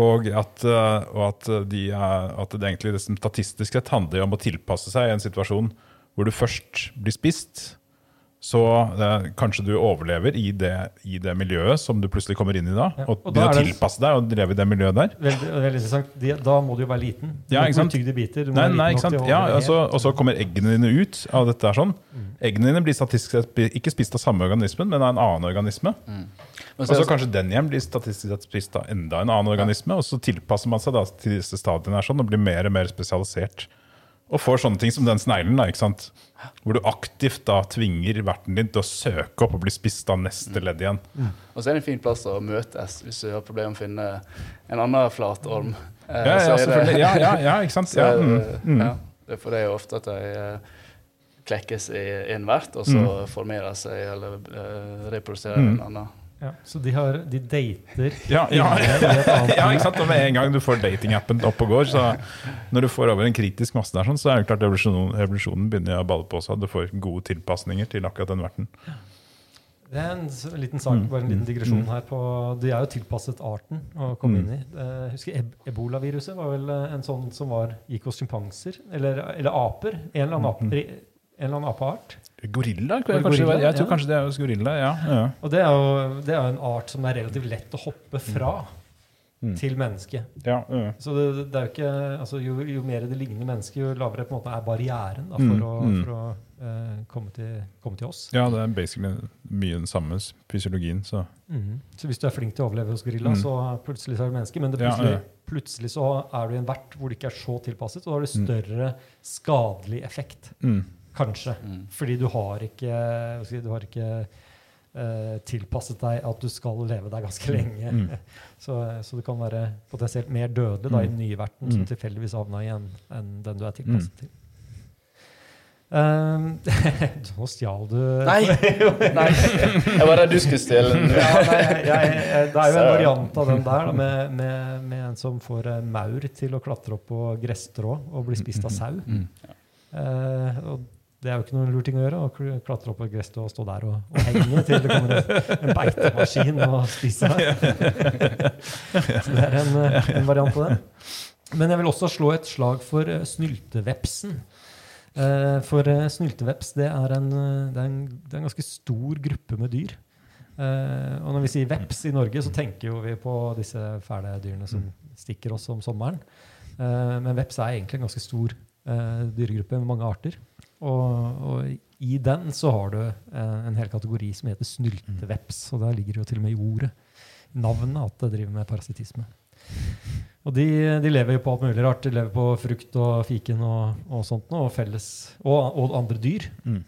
Og at, eh, og at, de, at det egentlig statistisk sett handler om å tilpasse seg i en situasjon hvor du først blir spist, så eh, kanskje du overlever i det, i det miljøet som du plutselig kommer inn i da, Ja, og og da det- tilpasse deg og leve i det miljøet der. Veldig, veldig interessant. De, da må du jo være liten. Du Ja, ikke sant? bli biter. Du må Nei, være nei, liten ikke nok sant? Ja, altså, og så kommer eggene dine ut av dette. her sånn. Eggene dine blir statistisk sett ikke spist av samme organismen, men av en annen organisme. Mm. Og så er så kanskje den igjen blir statistisk sett spist av enda en annen organisme. Og så tilpasser man seg da til disse stadiene her sånn, og blir mer og mer spesialisert. Og får sånne ting som den sneglen, da, ikke sant? hvor du aktivt da tvinger verten din til å søke opp og bli spist av neste ledd igjen. Og så er det en fin plass å møtes hvis du har problemer med å finne en annen flatorm. Eh, Ja, ja, det-. Ja, ja, ja ikke sant? Så Ja, mm, det, mm. ja, for det er jo ofte at de eh, klekkes i en vert, og så Mm. formerer seg eller eh, reproduserer Mm. en annen. Ja, så de, har, de dater Ja, ja, ja, ikke sant? Og med en gang du får datingappen opp og går, så når du får over en kritisk masse der, sånn, så er det klart evolusjonen, evolusjonen begynner å balle på seg. Du får gode tilpasninger til akkurat den verten. Det er en liten sak, Mm. bare en liten digresjon Mm. her. på, De er jo tilpasset arten å komme Mm. inn i. Eh, Jeg husker eb Ebolaviruset var vel eh, en sånn som var, gikk hos sjimpanser, eller, eller aper. En eller annen, ap, Mm. En eller annen apeart. Gorilla? Jeg, Kanskje, gorilla? jeg tror Ja. kanskje det er hos gorilla. ja. ja. Og det er jo det er jo en art som er relativt lett å hoppe fra Mm. til menneske. ja, ja. Så det, det er jo ikke, altså jo, jo mer det ligner menneske, jo lavere på en måte er barrieren da, for, Mm, å, mm. for å uh, komme, til, komme til oss. ja, det er basically mye den samme fysiologien. Så. mm. Så hvis du er flink til å overleve hos gorilla, Mm. så plutselig så er du menneske. Men det plutselig, ja. plutselig så er du i en vert hvor det ikke er så tilpasset, og da har du Mm. større skadelig effekt. Mm. Kanskje. Mm. Fordi du har ikke, si, du har ikke uh, tilpasset deg at du skal leve der ganske lenge. Mm. Så, så du kan være potensielt mer dødelig da, i den nye verten som Mm. tilfeldigvis havna i en enn den du er tilpasset til. Um, nå stjal du Nei! Nei. Jeg var redd du skulle stjele den. ja, nei, jeg, jeg, jeg, det er jo en variant av den der, da, med, med, med en som får maur til å klatre opp på gresstrå og bli spist av sau. Mm. Eh, og det er jo ikke noen lur ting å gjøre, å klatre opp på et gresstrå og stå der og, og henge til det kommer en, beitemaskin og spiser deg. Så det er en, en variant av det. Men jeg vil også slå et slag for eh, snyltevepsen. Eh, for eh, snylteveps det er, en, det, er en, det er en ganske stor gruppe med dyr. Og når vi sier veps i Norge, så tenker jo vi på disse fæle dyrene som stikker oss om sommeren. Men veps er egentlig en ganske stor eh, dyregruppe med mange arter. Og, og i den så har du eh, en hel kategori som heter snylteveps. Og der ligger det jo til og med i ordet, navnet, at det driver med parasittisme. Og de, de lever jo på alt mulig rart. De lever på frukt og fiken og, og sånt noe, og, felles, og, og andre dyr. Mm.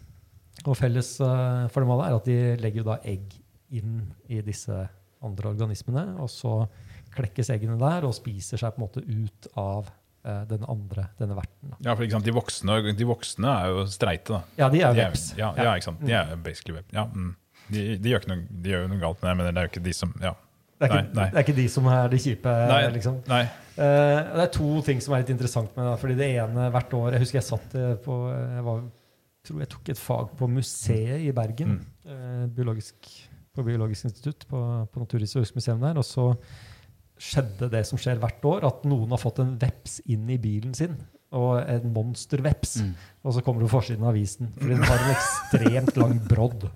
Og felles uh, for dem alle er at de legger jo da egg inn i disse andre organismene, og så klekkes eggene der og spiser seg på en måte ut av den andre, denne verten. Da. Ja, for de voksne, de voksne er jo streite, da. Ja, de er jo veps. Ja, ja, ikke sant. De er basically web. Ja, mm. de, de, gjør ikke noe, de gjør jo noe galt men jeg men det er jo ikke de som ja. Det er, ikke, Nei, nei. det er ikke de som er de kjipe. Nei. liksom. Nei. Uh, det er to ting som er litt interessant med det. fordi det ene hvert år Jeg husker jeg satt eh, på Jeg var, tror jeg tok et fag på museet i Bergen. Mm. Uh, biologisk, på Biologisk institutt på, på Naturhistorisk museum der. Og så skjedde det som skjer hvert år, at noen har fått en veps inn i bilen sin. Og en monsterveps. Mm. Og så kommer du på forsiden av avisen. for den har en ekstremt lang brodd.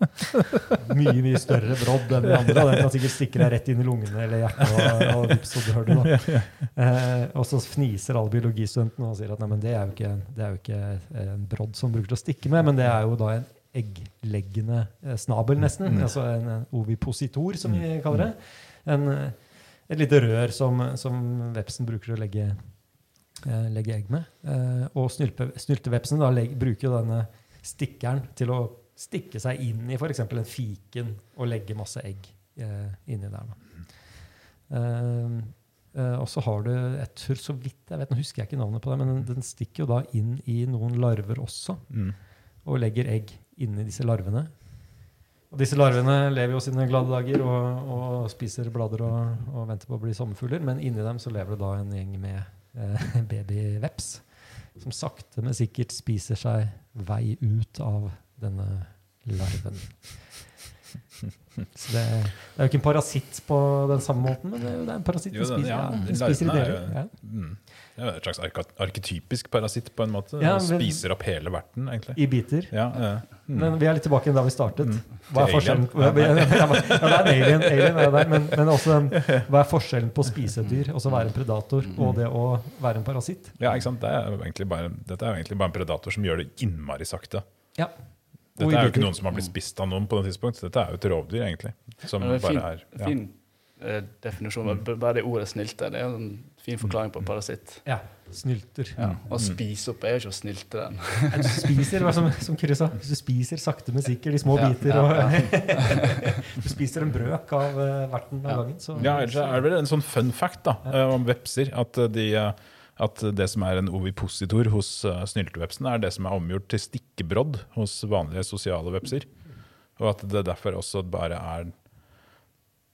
Mye mye større brodd enn de andre. og Den kan sikkert stikke deg rett inn i lungene eller hjertet. og, og vips, da. Eh, og så fniser alle biologistudentene og sier at nei, men det er jo ikke, det er jo ikke en brodd som bruker til å stikke med, men det er jo da en eggleggende eh, snabel, nesten. Mm. Altså en eh, ovipositor, som vi kaller det. En, eh, et lite rør som, som vepsen bruker til å legge, eh, legge egg med. Eh, og snylpe, da, bruker jo denne stikkeren til å stikke seg inn i f.eks. en fiken og legge masse egg eh, inni der. Eh, eh, og så har du jeg tror så vidt jeg vet, Nå husker jeg ikke navnet på det, men den, den stikker jo da inn i noen larver også. Mm. Og legger egg inni disse larvene. Og disse larvene lever jo sine glade dager og, og spiser blader og, og venter på å bli sommerfugler. Men inni dem så lever det da en gjeng med eh, babyveps som sakte, men sikkert spiser seg vei ut av denne larven. Så det, det er jo ikke en parasitt på den samme måten, men det, det er en parasitt. Jo, Den ja, ja, den spiser i er deler. Ja. Mm. Det er jo et slags arketypisk parasitt, på en måte. Ja, men- spiser opp hele verten, egentlig. I biter. Ja, mm. Men vi er litt tilbake da vi startet. Hva er forskjellen ja, det er en alien, alien er der, men, men også hva er forskjellen på å spise et dyr, altså være en predator, og det å være en parasitt? ja, ikke sant? Det er bare, dette er jo egentlig bare en predator som gjør det innmari sakte. Ja. Dette er jo ikke noen som har blitt spist av noen på det tidspunkt. Dette er jo et rovdyr, egentlig. Som det er fin, bare er ja. fin eh, definisjon. Bare det ordet snilte. Det er en fin forklaring på parasitt. Ja. Snylter. Ja. Å spise opp er jo ikke å snilte den. Du spiser, hva som, som Kyrre sa, du spiser sakte, men sikkert i små Ja, biter. ja, Og, du spiser en brøk av uh, verten av Ja. gangen. Så, Ja, ellers er det vel en sånn fun fact da, eh, om vepser. At, de, eh, at det som er en ovipositor hos uh, snyltevepsene, er det som er omgjort til stikkebrodd hos vanlige sosiale vepser. Og at det derfor også bare er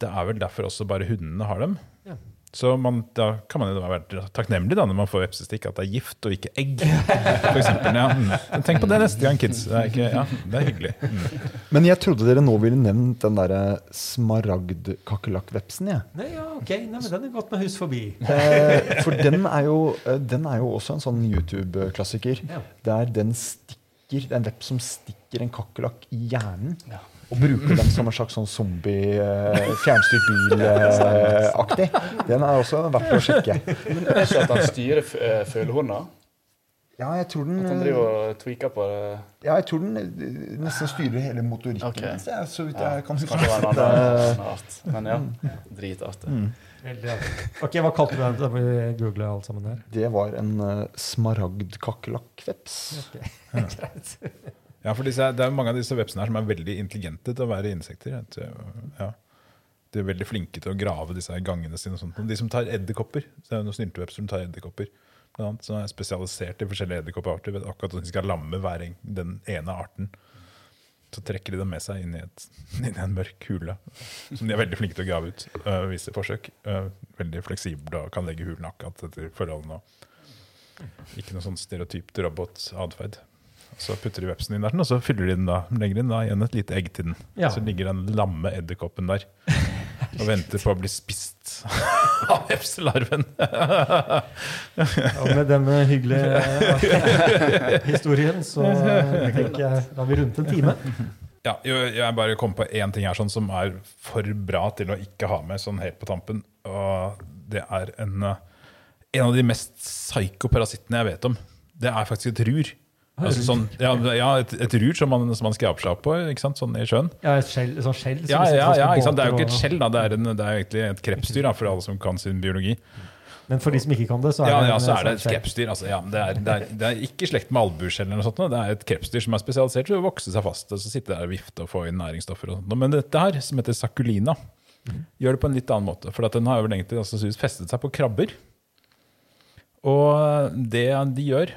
Det er vel derfor også bare hundene har dem. Ja. Så man, da kan man jo være takknemlig da, når man får vepsestikk, at det er gift og ikke egg. For eksempel, ja. mm. Tenk på det neste gang, kids. Det er, ikke, ja, det er hyggelig. Mm. Men jeg trodde dere nå ville nevnt den derre smaragdkakerlakkvepsen. jeg. Nei, ja, ok, Nei, men den er gått med hus forbi. Eh, for den er, jo, eh, den er jo også en sånn YouTube-klassiker. Ja. Der den stikker Det er en veps som stikker en kakerlakk i hjernen. Ja. Og bruker den som en slags sånn zombie, eh, fjernstyrt bil-aktig. den er også verdt å sjekke. Men er det ikke at han styrer eh. Ja, jeg tror den At han driver og tweaker på det? Ja, jeg tror den eh, nesten styrer hele motorikken. Okay. jeg, så vidt Ja, jeg kan så huske. Men ja, dritartig. Mm. Ok, Hva kalte du den? Da må vi google alt sammen her. Det var en uh, smaragdkakerlakkveps. Okay. Greit. Ja, for disse, det er mange av disse vepsene her som er veldig intelligente til å være insekter. Ja. De er veldig flinke til å grave disse gangene sine. og sånt. De som tar edderkopper. Det er noen snyltevepser som tar edderkopper. Som er spesialisert i forskjellige edderkopparter. vet Akkurat hvordan de skal lamme hver en, den ene arten. Så trekker de dem med seg inn i, et, inn i en mørk hule. Som de er veldig flinke til å grave ut. Uh, visse forsøk. Uh, veldig fleksible og kan legge hulen akkurat etter forholdene. Ikke noe sånn stereotypt robotatferd. Så putter de vepsen inn der, og så fyller de den da, legger de da igjen et lite egg til den. Ja. Så ligger den lamme edderkoppen der og venter på å bli spist av vepselarven. Og med denne hyggelige historien så tenker jeg da har vi rundt en time. Ja, jeg bare kom på én ting her sånn som er for bra til å ikke ha med sånn helt på tampen. Og det er en, eh, en av de mest psyko parasittene jeg vet om. Det er faktisk et rur. Altså sånn, ja, ja, et, et rur som man, som man skraper seg opp på ikke sant? Sånn i sjøen. Ja, et skjell, sånn skjell Ja, ja, ja ikke sant? Det er jo ikke et skjell, da. Det er, en, det er egentlig et krepsdyr, da, for alle som kan sin biologi. Men for de som ikke kan det, så er Ja, det ja, så er det sånn et krepsdyr. Altså, ja, det, er, det, er, det er ikke slekt med albueskjell, eller noe sånt, det er et krepsdyr som er spesialisert til å vokse seg fast og så sitte der og vifte og få inn næringsstoffer. Og sånt. Men dette her, som heter sakulina, gjør det på en litt annen måte. For at den har jo egentlig altså, festet seg på krabber. Og det de gjør,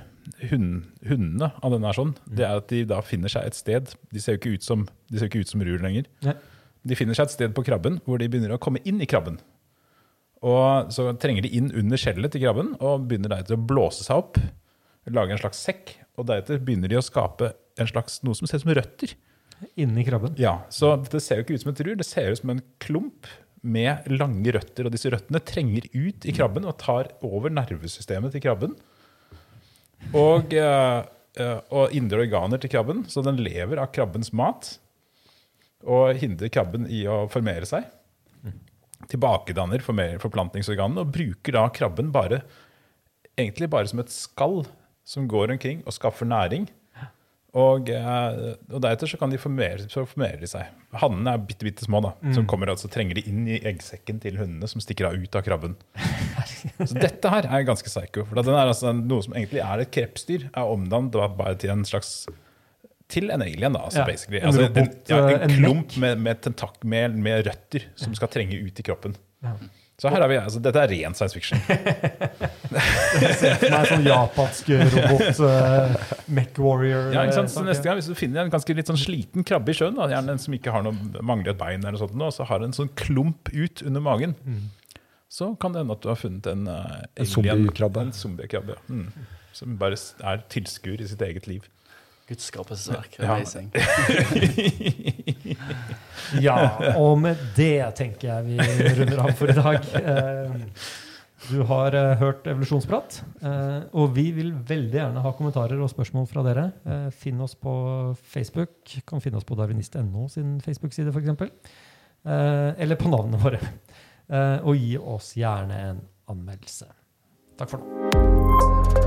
hund, hundene av denne er sånn, det er at de da finner seg et sted De ser jo ikke ut som, de ser ikke ut som rur lenger. Nei. De finner seg et sted på krabben hvor de begynner å komme inn i krabben. Og så trenger de inn under skjellet til krabben og begynner deretter å blåse seg opp. Lage en slags sekk. Og deretter begynner de å skape en slags, noe som ser ut som røtter. Inni krabben. Ja, Så det ser jo ikke ut som et rur, det ser ut som en klump med lange røtter. Og disse røttene trenger ut i krabben og tar over nervesystemet til krabben. Og, eh, eh, og indre organer til krabben, så den lever av krabbens mat. Og hindrer krabben i å formere seg. Tilbakedanner forplantningsorganene og bruker da krabben bare egentlig bare som et skall som går omkring og skaffer næring. Og, eh, og deretter så kan de formere, så formerer de seg. Hannene er bitte, bitte små, da, som kommer altså, trenger de inn i eggsekken til hundene, som stikker av ut av krabben. Så dette her er ganske psycho. For den er altså noe som egentlig er et krepsdyr, er omdannet bare til en slags til en alien, da. Altså, Ja, basically. en Altså, en, robot, ja, en en klump med, med, med, med røtter som skal trenge ut i kroppen. Ja. Så her er vi, altså, dette er ren science fiction. Som er sånn japansk robot, uh, Mech Warrior. Ja, ikke sant? eh, Så neste gang Hvis du finner en ganske litt sånn sliten krabbe i sjøen, da, gjerne en som ikke har noe, mangler et bein, eller noe sånt, og så har en sånn klump ut under magen, så kan det hende at du har funnet en uh, En zombiekrabbe. En zombiekrabbe, ja. mm. Som bare er tilskuer i sitt eget liv. Guds skapelsesverk. Ja. Amazing. Ja, og med det tenker jeg vi runder av for i dag. Eh, Du har eh, hørt Evolusjonsprat, eh, og vi vil veldig gjerne ha kommentarer og spørsmål fra dere. Eh, Finn oss på Facebook. Kan finne oss på darwinist.no sin Facebook-side, f.eks. Eller på navnene våre. Eh, Og gi oss gjerne en anmeldelse. Takk for nå.